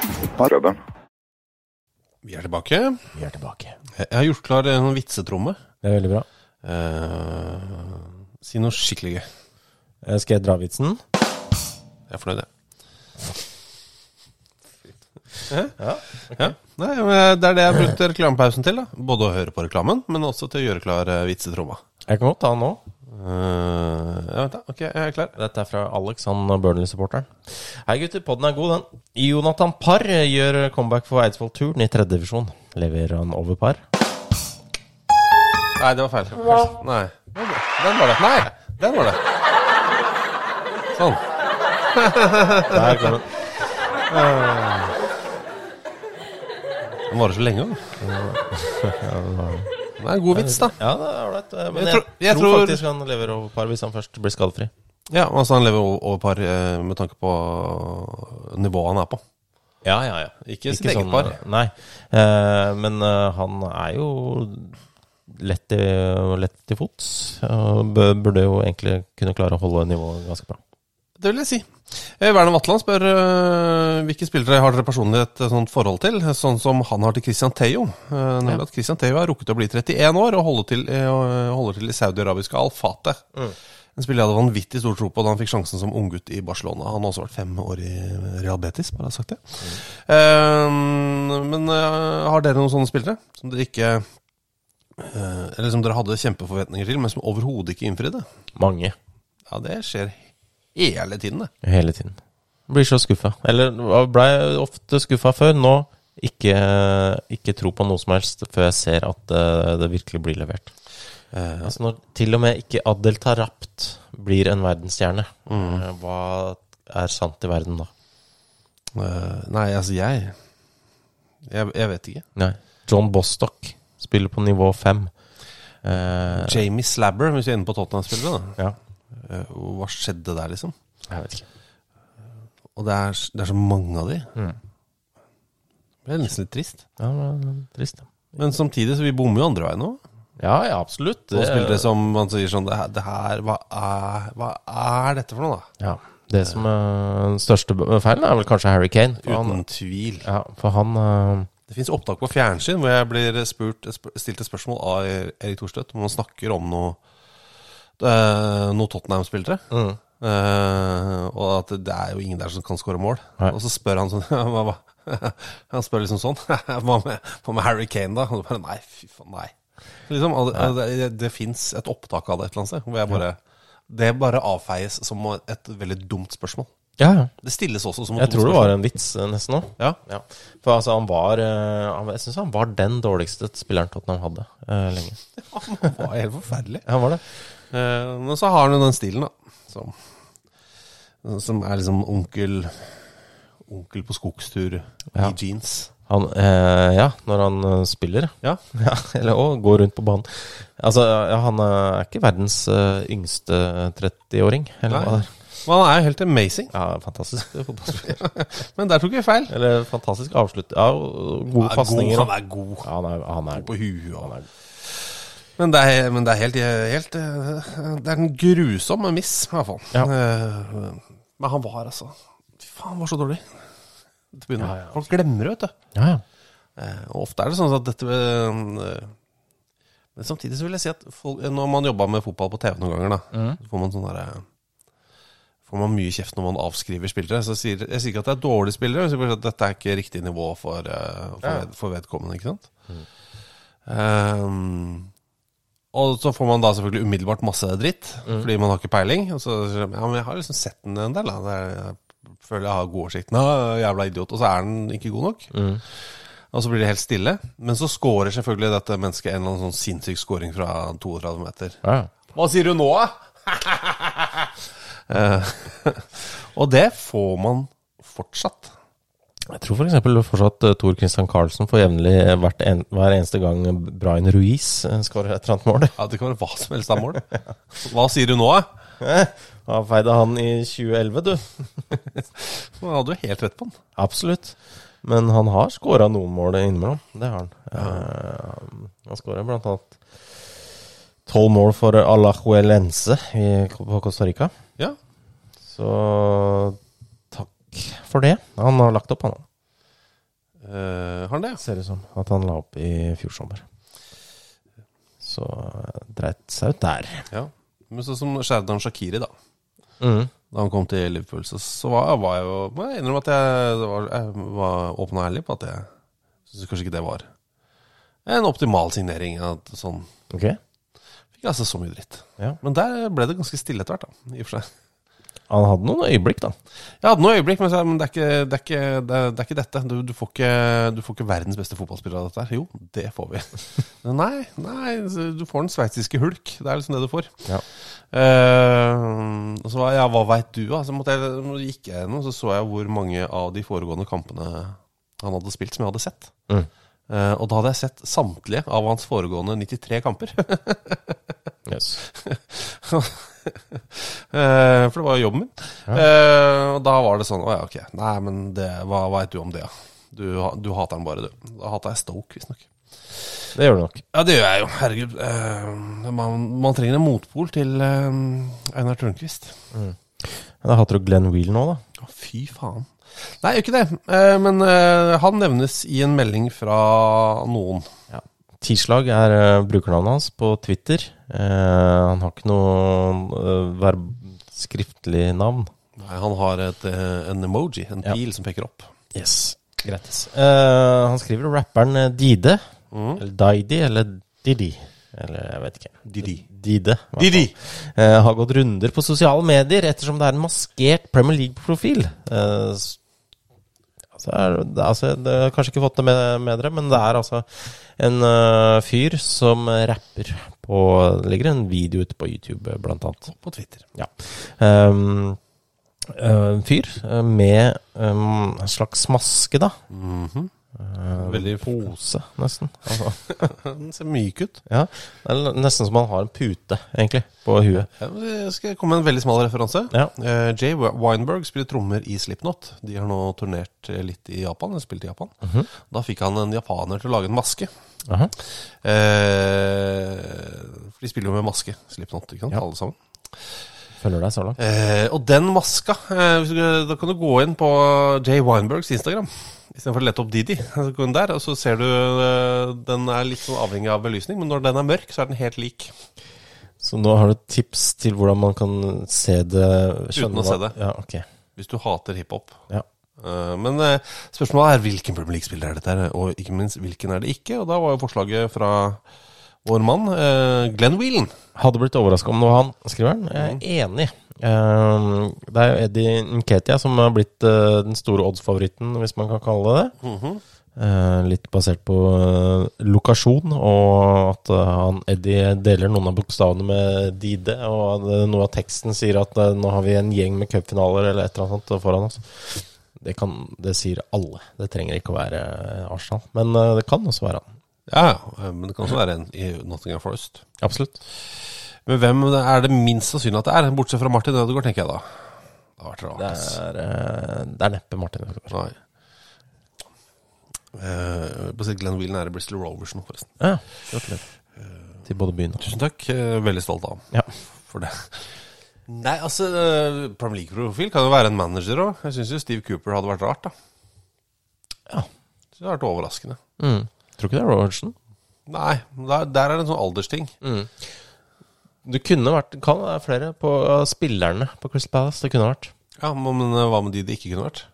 Vi er tilbake. Vi er tilbake. Jeg har gjort klar en vitsetromme. Det er veldig bra. Eh, si noe skikkelig gøy. Eh, Skal jeg dra vitsen? Jeg er fornøyd, jeg. Ja. Ja. Nei, det er det jeg har brukt reklamepausen til. da Både å høre på reklamen, men også til å gjøre klar vitsetromma. Jeg kan godt ta den nå. Uh, ja, vent da, ok, jeg er klar. Dette er fra Alex, han Burnley-supporteren. Hei gutter, podden er god, den. Jonathan Parr gjør comeback for Eidsvoll-turen i tredje divisjon. Leverer han over par? Nei, det var feil. Nei. Den var det. Nei, den var det. Sånn. Der kom den. Den varer så lenge, da. Det er en god vits, da. Ja, det er ålreit. eh, Men Jeg jeg, tror- jeg tror- faktisk han lever over par hvis han først blir skadefri. Ja, altså Han lever over par eh, med tanke på nivået han er på. Ja, ja, ja. Ikke sitt eget par. Nei. Eh, men eh, han er jo lett i, lett til fots. burde jo egentlig kunne klare å holde nivået ganske bra. Det vil jeg si. Eh, Werner Vatland spør eh, hvilke spillere har dere personlig et eh, sånt forhold til, sånn som han har til Christian Theo. Eh, nemlig at Christian Theo har rukket å bli 31 år og holder til, eh, holder til i saudi-arabiske Al-Fateh. En spiller jeg hadde vanvittig stor tro på da han fikk sjansen som unggutt i Barcelona. Han har også vært fem år i Real Betis, bare har sagt det. Mm. men eh, har dere noen sånne spillere som dere ikke eh, Eller som dere hadde kjempeforventninger til, men som overhodet ikke innfridde? Mange. Ja, det skjer hele tiden, det. Hele tiden. Blir så skuffa. Eller blei ofte skuffa før. Nå ikke, ikke tro på noe som helst før jeg ser at eh, det virkelig blir levert. Uh, Altså Når til og med ikke Adel Tarapt blir en verdensstjerne, Mm. eh, hva er sant i verden da? Uh, nei, altså jeg Jeg, jeg vet ikke. Nei. John Bostock spiller på nivå fem. Uh, Jamie Slabber, hvis vi er inne på Tottenham-spillere. da. ja, Hva skjedde der, liksom? jeg vet ikke. Og det er, det er så mange av de. Mm. Det er nesten litt trist. Ja, det er trist, ja. Men samtidig så vi bommer jo andre veien nå. Ja, ja, absolutt. Og det som man sier sånn Det her, det her hva, er, hva er dette for noe, da? Ja. Det som er den største feilen, er vel kanskje Harry Kane. Uten han, tvil. ja, for han uh... Det fins opptak på fjernsyn hvor jeg blir spurt, stilt et spørsmål av Erik Thorstvedt om han snakker om noe, eh, noen Tottenham-spillere. mm. Uh, og at det er jo ingen der som kan skåre mål. Nei. Og så spør han sånn? [laughs] [laughs] Han spør liksom sånn [laughs] Hva med, hva med Harry Kane, da? Og så bare, nei, fy faen, nei. Liksom, og det, det, det, fins et opptak av det et eller annet sted. Hvor jeg bare, det bare avfeies som et veldig dumt spørsmål. Ja, ja. Det stilles også som et Jeg tror det var en vits eh, nesten òg. Ja. Ja. For altså, han var han, Jeg syns han var den dårligste spilleren Tottenham hadde uh, lenge. Det var helt forferdelig. Han var det. Eh, men så har han jo den stilen, da. Som, som er liksom onkel Onkel på skogstur Ja. i jeans. Han, eh, ja, når han eh, spiller. Ja. [laughs] ja eller òg går rundt på banen. Altså, ja, han er ikke verdens eh, yngste 30-åring, eller Nei. hva det er. Men han er jo helt amazing. Ja, fantastisk fotballspiller. [laughs] Men der tok vi feil. eller fantastisk avslutt. Ja, gode er pasninger. god, han er god. Ja, han er, han er på huet. Han er, Men det er, men det er helt, helt eh, Det er en grusom miss, i hvert fall. Ja. Eh, Men han var altså Fy faen, han var så dårlig. Ja, ja. Folk glemmer det, vet du. ja, ja. Eh, Og ofte er det sånn at dette Men samtidig så vil jeg si at folk, når man jobba med fotball på TV noen ganger, da, så får man sånn derre Får man mye kjeft når man avskriver spillere. Så jeg sier, jeg sier ikke at det er dårlige spillere, jeg sier at dette er ikke riktig nivå for, for, ved, for vedkommende. ikke sant? Um, og så får man da selvfølgelig umiddelbart masse dritt, fordi man har ikke peiling. Og så ja, men jeg har liksom sett den en del. Da. Jeg føler jeg har god oversikt. Nå, jævla idiot. Og så er den ikke god nok. Og så blir det helt stille. Men så scorer selvfølgelig dette mennesket en eller annen sånn sinnssyk scoring fra 32 meter. ja. Hva sier du nå, da? [laughs] Eh, [laughs] og det får man fortsatt. Jeg tror f.eks. fortsatt uh, Tor Christian Carlsen får jevnlig eh, en, hver eneste gang Brian Ruiz skårer et eller annet mål. Ja, Det kan være hva som helst av mål. Hva sier du nå, da? [laughs] Han feide han i 2011, du. [laughs] Nå hadde du helt rett på han. Absolutt. Men han har skåra noen mål innimellom. Det har han. Ja. han skåra blant annet tolv mål for Alajuelense i- på Costa Rica. Ja. Så takk for det. Han har lagt opp, han. Uh, har han det? Ser ut som at han la opp i fjor sommer. Så eh, dreit seg ut der. Ja. Men sånn som Sherdan Shakiri, da. Mm. Da han kom til Liverpool, så, så var, var jeg jo Må jeg innrømme at jeg var, jeg var åpen og ærlig på at jeg syns kanskje ikke det var en optimal signering. At sånn okay. Fikk altså så mye dritt. Ja. Men der ble det ganske stille etter hvert, da. I og for seg. Han hadde noen øyeblikk, da. Jeg hadde noen øyeblikk, men, så- men det, er ikke, det, er ikke, det, er, det er ikke dette. Du, du, får ikke, du får ikke verdens beste fotballspiller av dette her. Jo, det får vi. [laughs] Nei, nei, du får den sveitsiske hulk. Det er liksom det du får. Ja. Uh, og så var ja, hva veit du, da? Så måtte jeg, gikk jeg gjennom, så så jeg hvor mange av de foregående kampene han hadde spilt, som jeg hadde sett. Mm. Uh, og da hadde jeg sett samtlige av hans foregående 93 kamper. [laughs] Yes. [laughs] [laughs] Eh, for det var jo jobben min. Eh, og da var det sånn Å ja, ok. Nei, men det, hva veit du om det, da? Du, du hater den bare, du. Da hater jeg Stoke, visstnok. Det gjør du nok. Ja, det gjør jeg jo. Herregud. Eh, man, man trenger en motpol til eh, Einar Tørnquist. Da hater du Glenn Wheel nå, da. Å, fy faen. Nei, gjør ikke det. Eh, men eh, han nevnes i en melding fra noen. Tislag er eh, brukernavnet hans på Twitter. Eh, han har ikke noe verb skriftlig navn. Nei, han har et, en emoji, en Ja. pil som peker opp. Yes, greit. Eh, han skriver rapperen Dide. Mm. Eller Daidi, eller Didi. Eller jeg vet ikke. Didi. Dide. Didi! Eh, har gått runder på sosiale medier ettersom det er en maskert Premier League-profil. Eh, s- altså, er, det, altså, det har kanskje ikke fått det med, med dere, men det er altså en uh, fyr som rapper på Det ligger en video ute på YouTube, blant annet. På Twitter. Ja. Um, en fyr med um, en slags maske, da. Mm eh, Veldig- pose, nesten. Altså, [laughs] Den ser myk ut. ja, det er nesten som man har en pute, egentlig, på huet. Jeg skal komme med en veldig smal referanse. Ja. Eh, Jay Weinberg spiller trommer i Slipknot. De har nå turnert eh, litt i Japan. eller Spilt i Japan. Da fikk han en japaner til å lage en maske. Aha. Eh, for de spiller jo med maske, Slipknot, ikke sant? Ja. alle sammen. Følger deg så langt. Eh, og den maska, eh, da kan du gå inn på Jay Weinbergs Instagram. Istedenfor å lette opp Didi. [laughs] Så går den der, og så ser du eh, Den er litt sånn avhengig av belysning, men når den er mørk, så er den helt lik. Så nå har du tips til hvordan man kan se det Uten å se det. Ja, ok. Hvis du hater hiphop. Ja. Eh, Men eh, spørsmålet er hvilken Premier League-spiller er dette, her, og ikke minst hvilken er det ikke? Og da var jo forslaget fra vår mann, Glenn Whelan. Hadde blitt overraska om noe han, skriver han. Jeg er enig. Eh, det er jo Eddie Nketia som har blitt eh, den store oddsfavoritten, hvis man kan kalle det det. Eh, litt basert på eh, lokasjon, og at han Eddie deler noen av bokstavene med Dide. Og noe av teksten sier at nå har vi en gjeng med cupfinaler eller et eller annet sånt foran oss. Det, kan, det sier alle. Det trenger ikke å være Arsenal. Men det kan også være han. Ja, men det kan også være en i Nottingham Forest. Absolutt. Men hvem er det minst sannsynlig at det er? Bortsett fra Martin Ødegaard, tenker jeg da. Det rart. Det er, eh, det er neppe Martin Ødegaard. Eh, på Glenn Wheelen er i Bristol Rovers nå, forresten. Ja, gratulerer. Til både byen og Tusen takk. veldig stolt av ham Ja. for det. Nei, altså Premier League-profil kan jo være en manager òg. Jeg syns jo Steve Cooper hadde vært rart, da. Ja. Så det hadde vært overraskende. Mm. Tror ikke det er Robertson. Nei, der, der er det en sånn aldersting. Det kunne vært Kan være flere på uh, spillerne på Crystal Palace. Det kunne vært. Ja, Men eh, hva med de det ikke kunne vært?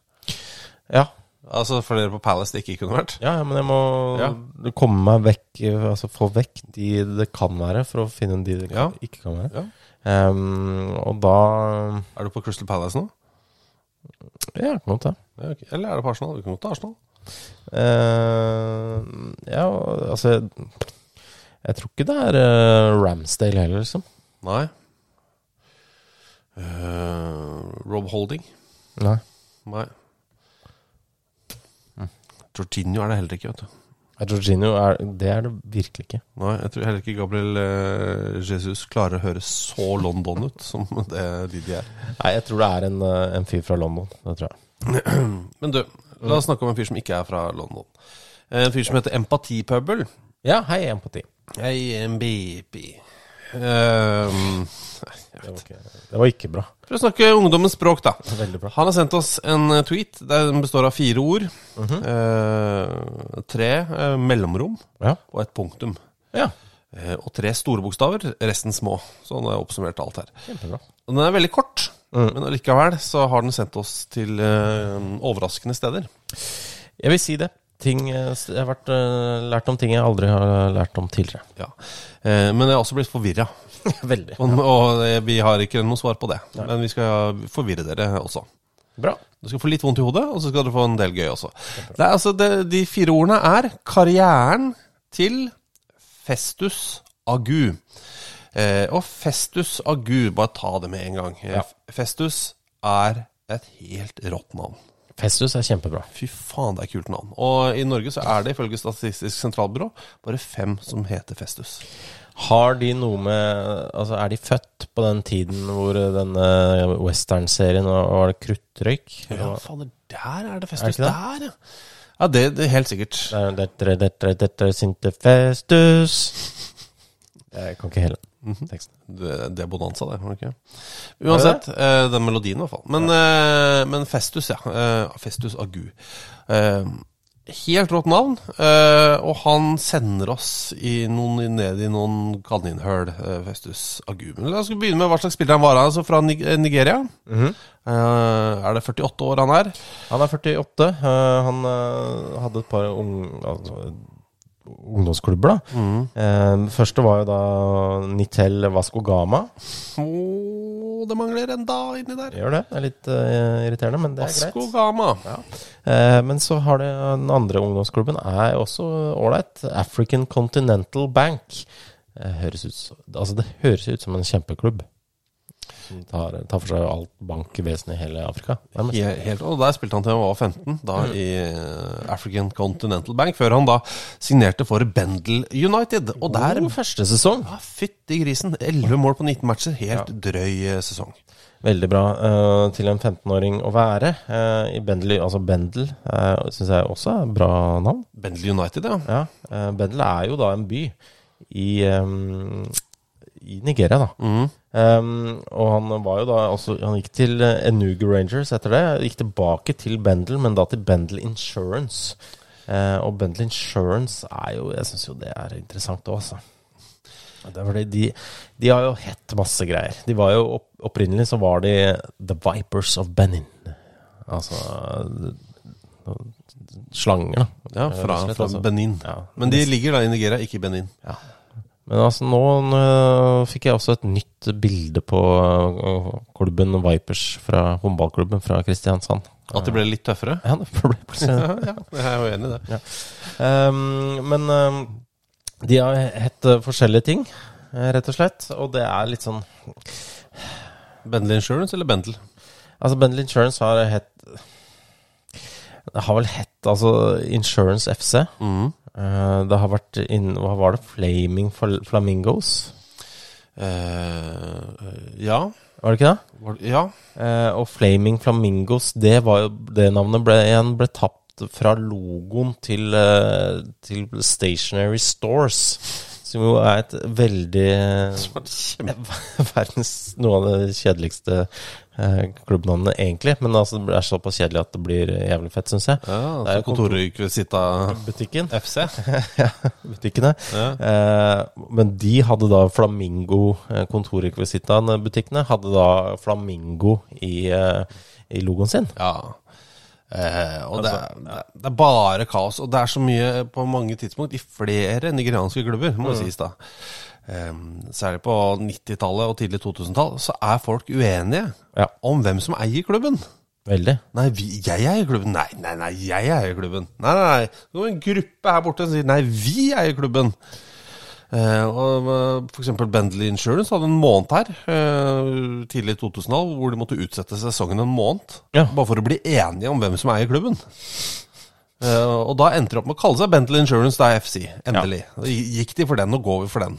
Ja. Altså flere på Palace det ikke kunne vært? ja, ja, men jeg må Ja. komme meg vekk Altså få vekk de det kan være, for å finne de det Ja. ikke kan være. Ja. Um, og da Er du på Crystal Palace nå? Ja, ikke godt det. Ja, ok. Eller er det på Arsenal? Du kan godt ta Arsenal. Uh, ja, altså jeg, tror ikke det er uh, Ramsdale heller, liksom. Nei. Uh, Rob Holding? Nei. Nei. Jorginho er det heller ikke, vet du. Jorginho er Det er det virkelig ikke. Nei, jeg tror heller ikke Gabriel eh, Jesus klarer å høre så London ut som [laughs] det de er. Nei, jeg tror det er en, en fyr fra London. Det tror jeg. [clears throat] Men du, la oss snakke om en fyr som ikke er fra London. En fyr som heter Empatipubble. Ja, hei, empati. MBP. Um, Det var ikke, det var ikke bra. for å snakke ungdommens språk, da. [laughs] Bra. Han har sendt oss en eh, tweet. Den består av fire ord. eh, tre eh, mellomrom Ja. og et punktum. ja. Eh, og tre store bokstaver, resten små. Så han har oppsummert alt her. Kjempebra. Den er veldig kort, men allikevel så har den sendt oss til eh, overraskende steder. Jeg vil si det. Ting, eh, jeg har vært, eh, lært om ting jeg aldri har lært om tidligere. Ja. Eh, men jeg har også blitt forvirra. [laughs] Veldig. Og, og eh, vi har ikke noe svar på det. Men vi skal forvirre dere også. Bra. Du skal få litt vondt i hodet, og så skal du få en del gøy også. Det er, altså, det, de fire ordene er karrieren til Festus Agu. Eh, og Festus Agu, bare ta det med en gang. Ja. Festus er et helt rått navn. Festus er kjempebra. Fy faen, det er kult navn. Og i Norge så er det ifølge Statistisk sentralbyrå bare fem som heter Festus. Har de noe med Altså, er de født på den tiden hvor eh, denne western-serien var, det kruttrøyk? Ja, fader, der er det Er Festus. det ikke det? Der, ja. Ja, det, det er helt sikkert. Er sinte Festus Jeg kan ikke hele teksten. Det, det er bonanza, det. var det ikke? Uansett, eh, den melodien i hvert fall. Men, eh, men Festus, ja. Eh, Festus Agu. Eh, helt rått navn. Eh, og han sender oss i noen, ned i noen kaninhull, eh, Festus Agu. Men la oss begynne med hva slags spiller han var. Altså fra Nigeria. Mm eh, er det 48 år han er? Han er 48. eh, han hadde et par ung, altså, ungdomsklubber, da. Eh, Den første var jo da Nitel Vasco Gama. Oh, det mangler en da inni der. Gjør det. Det er litt uh, irriterende, men det er Vasco greit. Gama. Eh, men så har det den andre ungdomsklubben er også ålreit. African Continental Bank. Eh, høres ut, altså det høres ut som en kjempeklubb. Som tar, tar for seg alt bankvesen i hele Afrika. Helt, og Der spilte han til han var 15, da i eh, African Continental Bank, før han da signerte for Bendel United. Og der oh, første sesong. ja, Fytti grisen! 11 mål på 19 matcher. Helt drøy eh, sesong. Veldig bra uh, til en 15-åring å være. Uh, I Bendel, altså Bendel uh, syns jeg også er bra navn. Bendel United, ja. Ja, Uh, Bendel er jo da en by i, ehm, i Nigeria, da. Mm. Um, og han var jo da også Han gikk til Enuga Enugu Rangers etter det. Gikk tilbake til Bendel, men da til Bendel Insurance. Uh, og Bendel Insurance er jo Jeg syns jo det er interessant òg, altså. Det er fordi de, de har jo hett masse greier. De var jo opp, Opprinnelig så var de The Vipers of Benin. Altså Slanger, da. ja Eh, fra, fra altså. Benin. Ja. Men de ligger da i Nigeria, ikke i Benin. Men altså nå nå, fikk jeg også et nytt bilde på øh, klubben Vipers fra håndballklubben fra Kristiansand. At det ble litt tøffere? Ja, det ble plutselig [laughs] Ja, ja, jeg er jo enig i det. Ehm, Men um, de har hett øh, forskjellige ting, eh, rett og slett. Og det er litt sånn Bendel Insurance eller Bendel? Altså, Bendel Insurance har hett Det har vel hett altså Insurance FC. Mhm. Eh, det har vært inn, Hva var det? Flaming Fl- Flamingos? Eh, ja. Var det ikke det? Var det- ja. Eh, og Flaming Flamingos, det var Det navnet ble, igjen ble tapt fra logoen til, til Stationary Stores. Som jo er et veldig [laughs] Verdens Noe av det kjedeligste eh, klubbnavnet, egentlig. Men altså, det er såpass kjedelig at det blir jævlig fett, syns jeg. ja Det er sitt av Butikken. [laughs] FC. [laughs] Butikkene. Ja. Eh, men de hadde da Flamingo, eh, kontorrekvisittaene-butikkene, hadde da Flamingo i, eh, i logoen sin. Ja. Eh, og det, er, det er- det er bare kaos. Og det er så mye på mange tidspunkt i flere nigerianske klubber, må det sies da. Eh, særlig på 90-tallet og tidlig 2000-tall, så er folk uenige Ja. om hvem som eier klubben. Veldig. Nei, vi, jeg eier klubben. Nei, nei, nei, jeg eier klubben. Nei, nei, nei. Det var en gruppe her borte som sier nei, vi eier klubben. Eh, og F.eks. For eksempel Bentley Insurance hadde en måned her eh, tidlig i 2000-tall hvor de måtte utsette sesongen en måned. Ja. Bare for å bli enige om hvem som eier klubben. Eh, og da endte de opp med å kalle seg Bentley Insurance, da FC. Endelig. Da gikk de for den, og går vi for den.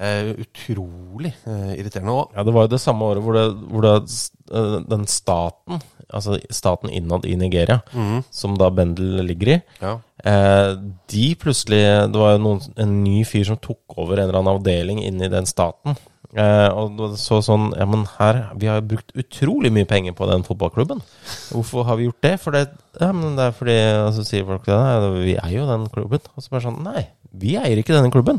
Eh, utrolig eh, irriterende. Og Ja, det var jo det samme året hvor, det, hvor det, den staten, altså staten innad i Nigeria, som da Bendel ligger i, ja. Eh, de plutselig Det var jo noen, en ny fyr som tok over en eller annen avdeling inni den staten. Eh, og så sånn Ja, men her Vi har jo brukt utrolig mye penger på den fotballklubben. Hvorfor har vi gjort det? For det, ja, men det er fordi Og så sier folk det. Vi eier jo den klubben. Og så bare sånn Nei, vi eier ikke denne klubben.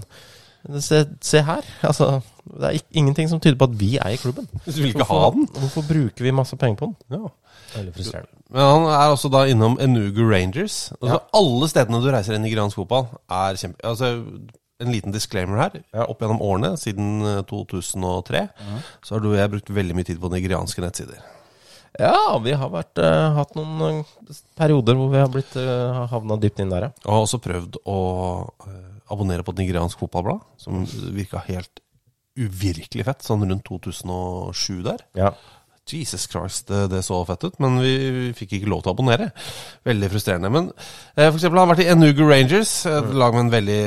Se, se her. [laughs] Altså, det er ingenting som tyder på at vi eier klubben. [laughs] Du vil ikke ha den. Hvorfor bruker vi masse penger på den? Ja. Veldig frustrerende. Men han er også da innom Enugu Rangers. Altså Alle stedene du reiser i nigeriansk fotball, er kjempe... Altså, en liten disclaimer her. Opp gjennom årene, siden eh, 2003, så har du og jeg brukt veldig mye tid på nigerianske nettsider. Ja, vi har vært, uh, hatt noen eh, perioder hvor vi har blitt uh, havna dypt inn der, ja. Og har også prøvd å uh, abonnere på et nigeriansk fotballblad, som virka helt uvirkelig fett, sånn rundt 2007 der. ja. Jesus Christ, det, det så fett ut, men vi, vi fikk ikke lov til å abonnere. Veldig frustrerende. Men eh, for eksempel har han vært i Enugu Rangers, et lag med en veldig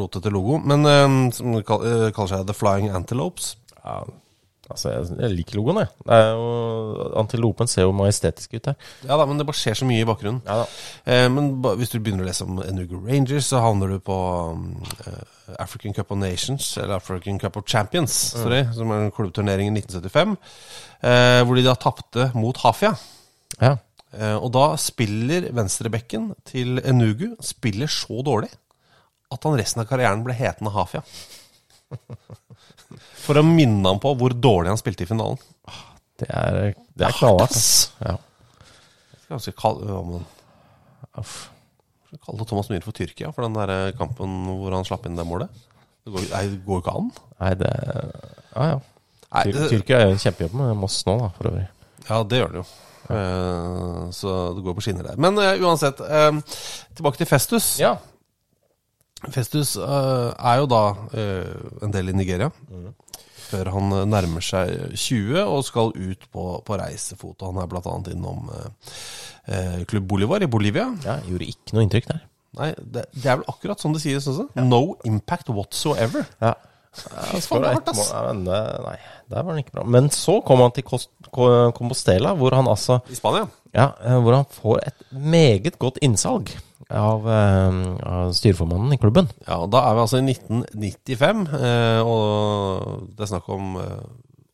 rotete logo, men eh, som kall, eh, kaller seg The Flying Antelopes. ja. Altså, jeg, liker logoen, jeg. Det jo, antilopen ser jo majestetisk ut her. Ja da, men det bare skjer så mye i bakgrunnen. Ja. Eh, men ba, hvis du begynner å lese om Enugu Rangers, så havner du på um, eh, African Cup of Nations, eller African Cup of Champions, sorry, som er en klubbturnering i 1975, eh, hvor de da tapte mot Hafia. Ja. Eh, og da spiller venstrebekken til Enugu spiller så dårlig at han resten av karrieren ble hetende Hafia. [laughs] For å minne ham på hvor dårlig han spilte i finalen. Det er, det er knallhardt. ass. Ja. Skal vi kalle, ja, men, Uff. Thomas Myhre for Tyrkia for den der eh, kampen hvor han slapp inn det målet? Det går, nei, det går jo ikke an. Nei, det Ja, ja. Nei, det, Tyrkia gjør en kjempejobb med Moss nå, da, for øvrig. ja, det gjør det jo. Eh, så det går på skinner der. Men uh, uansett, uh, tilbake til Festus. Ja. Festus er jo da en del i Nigeria. Før han eh, nærmer seg 20 og skal ut på, på reisefot. Han er bl.a. innom eh, eh, Klubb Bolivar i Bolivia. Ja, gjorde ikke noe inntrykk der. Nei, det, det er vel akkurat sånn det sies også. No impact whatsoever. Ja. Hardt, ass. Men Nei, der var han ikke bra. Men så kom han til Compostela, hvor han altså I Spania. Ja, eh, hvor han får et meget godt innsalg av, eh, av styreformannen i klubben. Ja, og Da er vi altså i 1995, eh, og det er snakk om eh,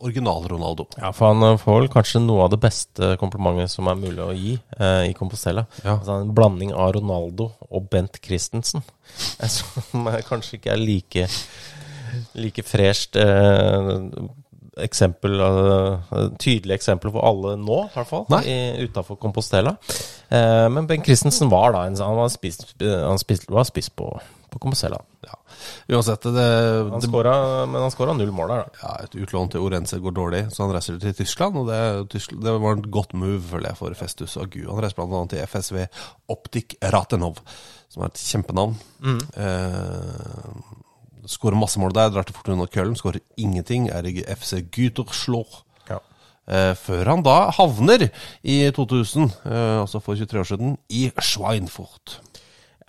original-Ronaldo. Ja, For han får kanskje noe av det beste komplimentet som er mulig å gi eh, i Compostela. Ja. Altså En blanding av Ronaldo og Bent Christensen. [laughs] Som kanskje ikke er like, like fresht eh, eksempel eh, Tydelig eksempel for alle nå, i hvert fall. Utafor Compostela. Eh, men Ben Christensen var da en Han var spist, han spist, var spist på, på Compostela. Ja. Uansett, det, Han det, skåra, men han skåra null mål der, da. ja, et utlån til Orense går dårlig, så han reiser til Tyskland. Og det, det var et godt move, føler jeg, for Festus Agu. Han reiser bl.a. til FSV Optik Ratenov, som er et kjempenavn. Eh, skårer masse mål der, drar til Fortuna Köln, skårer ingenting, er i FC Gütersloh. Ja. Eh, før han da havner i 2000, eh, altså for 23 år siden, i Schweinfurt.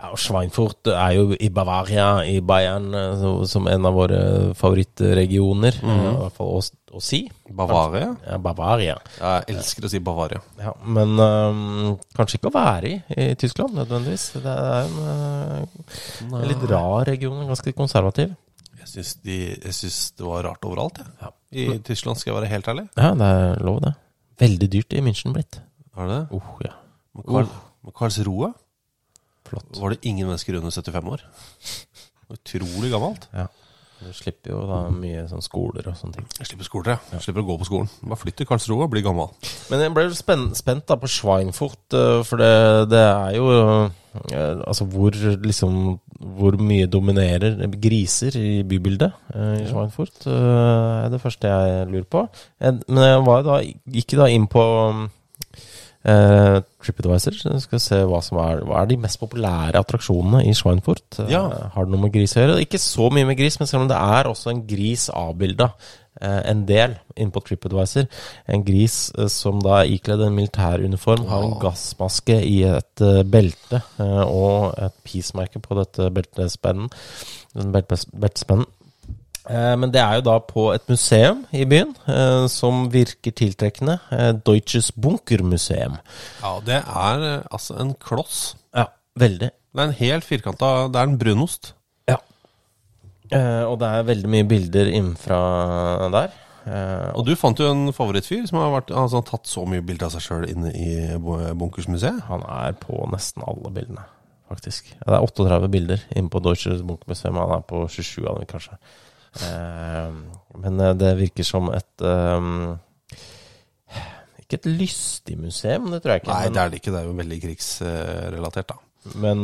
Ja, og Schweinfurt er jo i Bavaria, i Bayern, eh, så- som en av våre favorittregioner. eh, I hvert fall å, å si. Bavaria? Ja, Bavaria. Jeg elsker å si Bavaria. Ja, men um, kanskje ikke å være i i Tyskland, nødvendigvis. Det er en, øh, en litt rar region, ganske konservativ. Jeg syns, de, jeg syns det var rart overalt, jeg. I Tyskland, skal jeg være helt ærlig. Ja, det er lov, det. Veldig dyrt i München blitt. Er det det? Oh, ja. Karl, men Karlsroe Flott. var det ingen mennesker under 75 år. Utrolig gammelt. Ja. Du slipper jo da mye sånn skoler og sånne ting. Jeg slipper skoler, ja. jeg. Slipper å gå på skolen. Bare flytt til Karlsroa, og bli gammel. Men jeg ble spen spent da på Schweinfurt, øh, for det, det er jo øh, Altså hvor liksom Hvor mye dominerer griser i bybildet øh, i Schweinfurt, er det første jeg lurer på. Men jeg var jo da, gikk da inn på eh, TripAdvisor. skal se hva som er Hva er de mest populære attraksjonene i Schweinfurt. Ja. Uh, Har det noe med gris å gjøre? Ikke så mye med gris, men selv om det er også en gris avbilda eh, en del inne på TripAdvisor. En gris eh, som da er ikledd en militæruniform, har en gassmaske i et eh, belte eh, og et peacemerke på dette beltespennen. Den beltespennen. Eh, Men det er jo da på et museum i byen eh, som virker tiltrekkende. Eh, Deutsches Bunkermuseum. Ja, det er altså en kloss. Ja, veldig. Det er en helt firkanta Det er en brunost. Ja. Og det er veldig mye bilder innenfra der. Og du fant jo en favorittfyr som har vært, altså, har tatt så mye bilder av seg sjøl inne i Bu- Bunkersmuseet. han er på nesten alle bildene, faktisk. Det er 38 bilder inne på Deutsches Bunkermuseum. Han er på 27 av dem, kanskje. Eh, men eh, det virker som et eh, Ikke et lystig museum, det tror jeg ikke. Nei, det er det ikke. Det er jo veldig krigsrelatert, da. Men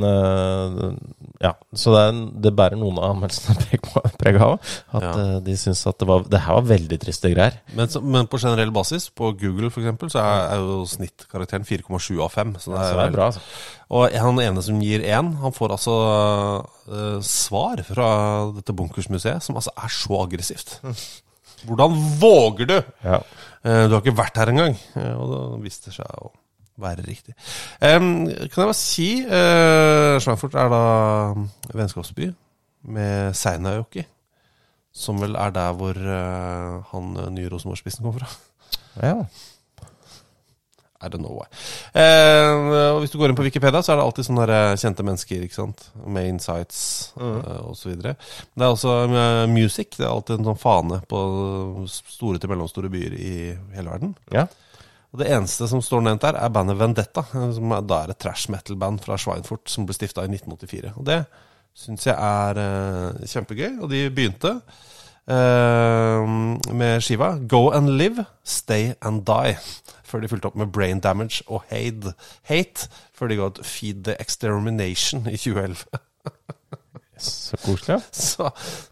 ja, så det, er, det bærer noen av anmeldelsene [laughs] preg, av. At Ja. øh, de syns at det, var, det her var veldig triste greier. Men, så, men på generell basis, på Google f.eks., så er, er jo snittkarakteren 4,7 av 5. Så det Så er, det er bra, altså. Og han ene som gir én, han får altså uh, svar fra dette Bunkersmuseet, som altså er så aggressivt. Hvordan våger du?! Ja. Uh, du har ikke vært her engang. Uh, og det viste seg å være riktig. Um, kan jeg bare si uh, Schweinfurt er da vennskapsby med Seinajoki. Som vel er der hvor uh, han eh, nye Rosenborg-spissen kommer fra. ja. I don't know why. Uh, og hvis du går inn på Wikipedia, så er det alltid sånne kjente mennesker. ikke sant? Med insights mm. så videre. Det er også uh, music. Det er alltid en sånn fane på store til mellomstore byer i hele verden. ja. Og Det eneste som står nevnt der, er bandet Vendetta. Som er, da er et trash metal-band fra Schweinfurt som ble stifta i 1984. Og det syns jeg er uh, kjempegøy. Og de begynte uh, med skiva Go and Live, Stay and Die. Før de fulgte opp med Brain Damage og Hate, hate før de ga ut Feed the Extermination i 2011. Så koselig. [laughs] Så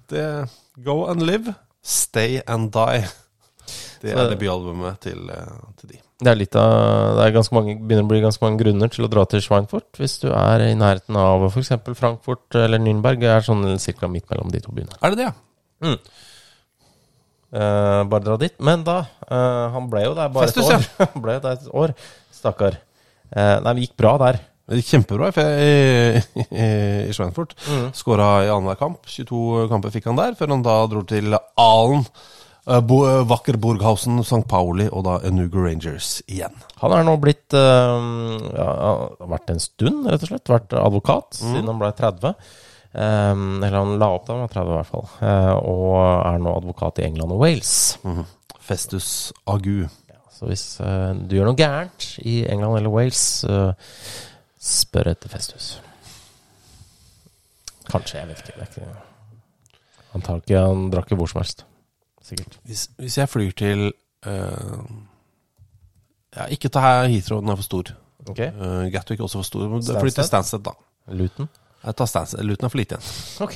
det Go and Live, Stay and Die. Det er debutalbumet til, eh, til de. Det er litt av Det er ganske mange, begynner å bli ganske mange grunner til å dra til Schweinfurt. Hvis du er i nærheten av f.eks. Frankfurt eller Nürnberg. Det er sånn ca. midt mellom de to byene. Er det det? Mm. Uh, bare dra dit. Men da uh, Han ble jo der bare Festus, et år. [laughs] han ble jo der et år, stakkar. Uh, nei, det gikk bra der. Det gikk Kjempebra i, i, i, i Schweinfurt. Mm. Skåra i annenhver kamp. 22 kamper fikk han der, før han da dro til Alen. Eh, Bo, vakker Borghausen, St. Pauli og da Enugu Rangers igjen. Han er nå blitt eh, ja, vært en stund, rett og slett. Vært advokat Mm. siden han ble 30. Um, eller han la opp da han var 30, i hvert fall. Uh, og er nå advokat i England og Wales. Festus Agu. Så hvis uh, du gjør noe gærent i England eller Wales, uh, spør etter Festus. Kanskje, jeg vet ikke. Ikke han, tar ikke, han drakk ikke hvor som helst. Sikkert. Hvis, hvis jeg flyr til uh, Ja, ikke ta her Heathrow, den er for stor. Ok, Uh, Gatwick også for stor. Fly til Stansted, da. Luton. Jeg tar Stansted. Luton er for lite igjen. Ok.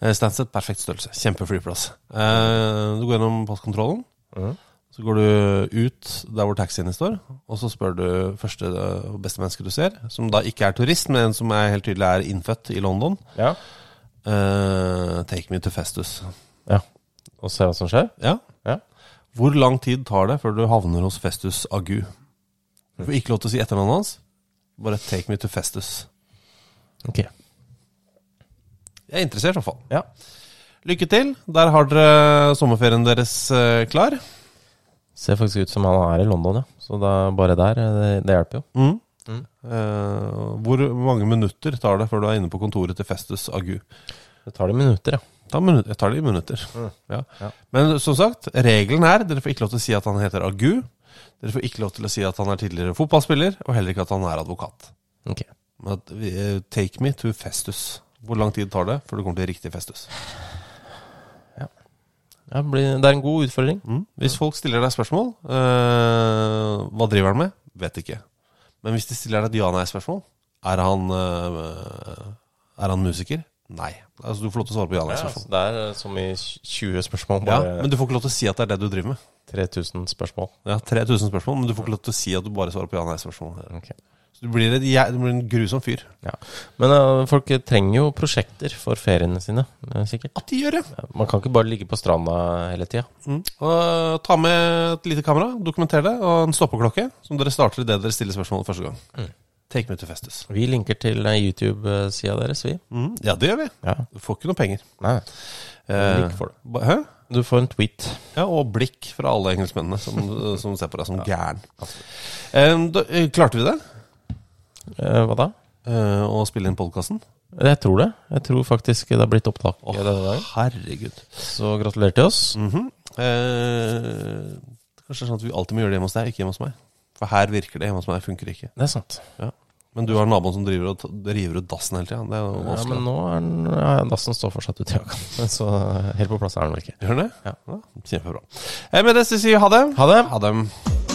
Uh, Stansted, perfekt størrelse. Kjempeflyplass. Uh, du går gjennom passkontrollen. Mm. Så går du ut der hvor taxiene står, og så spør du første og beste menneske du ser, som da ikke er turist, men som er helt tydelig er innfødt i London. Ja. Uh, take me to Festus. ja. Og se hva som skjer? Ja. Ja. Hvor lang tid tar det før du havner hos Festus Agu? Du får ikke lov til å si etternavnet hans. Bare take me to Festus. Ok. Jeg er interessert, i hvert fall. Ja. Lykke til. Der har dere sommerferien deres eh, klar. Ser faktisk ut som han er i London, ja. Så bare der, eh, det, det hjelper jo. Mm. Mm. Uh, hvor mange minutter tar det før du er inne på kontoret til Festus Agu? Det tar det minutter, ja. Ta minutter, jeg tar det i minutter. Ja. Ja. Men som sagt, regelen er dere får ikke lov til å si at han heter Agu. Dere får ikke lov til å si at han er tidligere fotballspiller, og heller ikke at han er advokat. Okay. Men at, eh, take me to Festus. Hvor lang tid tar det før du kommer til riktig Festus? Ja, det det er en god utfordring. Mm. Hvis folk stiller deg spørsmål eh, Hva driver han med? Vet ikke. Men hvis de stiller deg et ja-nei-spørsmål Er han eh, Er han musiker? Nei. Altså Du får lov til å svare på Ja, ja-nei-spørsmål. altså, det er eh, som i 20 spørsmål, Ja, men du får ikke lov til å si at det er det du driver med. 3000 spørsmål. Ja, 3000 spørsmål, men du får ikke lov til å si at du bare svarer på ja-nei-spørsmål. Ok. Så du blir, et, du blir en grusom fyr. Ja. Men uh, folk trenger jo prosjekter for feriene sine, eh, sikkert. At de gjør det. Man kan ikke bare ligge på stranda hele tida. Mm. Uh, ta med et lite kamera, dokumenter det, og en stoppeklokke, som dere starter idet dere stiller spørsmålet første gang. Mm. Take me to Festus. Vi linker til eh, YouTube-sida deres, vi. Mm. Ja, det gjør vi. Ja. Du får ikke noe penger. Nei. Eh, Blikk det. du. Hæ? Du får en tweet. Ja, og blikk fra alle engelskmennene som, [laughs] som ser på deg som gæren. Eh, da, klarte vi det? Eh, hva da? Eh, å spille inn podkasten? Jeg tror det. Jeg tror faktisk det har blitt opptak gangen. herregud. Så gratulerer til oss. Mhm. eh, kanskje sånn at vi alltid må gjøre det hjemme hos deg, ikke hjemme hos meg. For her virker det, hjemme hos meg funker det ikke. Det er sant. Men du har naboen som driver og river ut dassen hele tida. Det er Ja, men nå er den ja, Dassen står fortsatt ute i hagen. [laughs] Så helt på plass er den vel ikke. Gjør den det? Ja. Kjempebra. Eh, med det sier vi ha det. Ha det! Ha det.